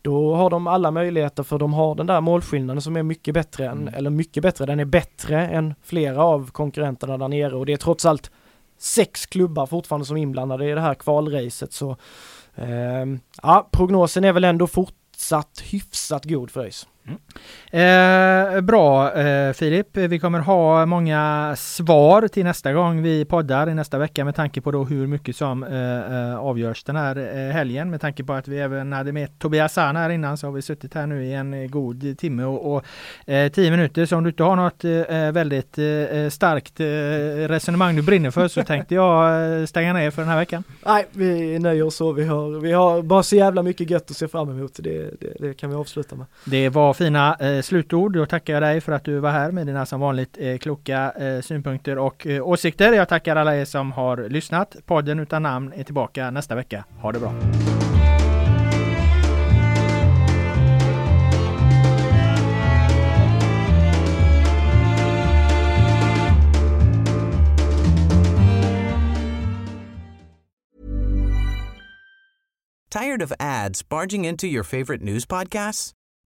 Speaker 3: då har de alla möjligheter för de har den där målskillnaden som är mycket bättre än,
Speaker 2: Mm.
Speaker 3: eller mycket bättre, den är bättre än flera av konkurrenterna där nere och det är trots allt sex klubbar fortfarande som är inblandade i det här kvalracet så ehm, ja, prognosen är väl ändå fortsatt hyfsat god för
Speaker 2: Eh, bra eh, Filip, vi kommer ha många svar till nästa gång vi poddar i nästa vecka med tanke på då hur mycket som eh, eh, avgörs den här eh, helgen. Med tanke på att vi även hade med Tobias Sana här innan så har vi suttit här nu i en god timme och, och eh, tio minuter. Så om du inte har något eh, väldigt starkt resonemang du brinner för så tänkte jag stänga ner för den här veckan.
Speaker 3: Nej, vi nöjer oss så. Vi har, vi har bara så jävla mycket gött att se fram emot. Det, det, det kan vi avsluta med.
Speaker 2: Det var fina eh, slutord. Då tackar jag dig för att du var här med dina som vanligt eh, kloka eh, synpunkter och eh, åsikter. Jag tackar alla er som har lyssnat. Podden utan namn är tillbaka nästa vecka. Ha det bra!
Speaker 4: Tired of ads barging into your favorite news podcasts?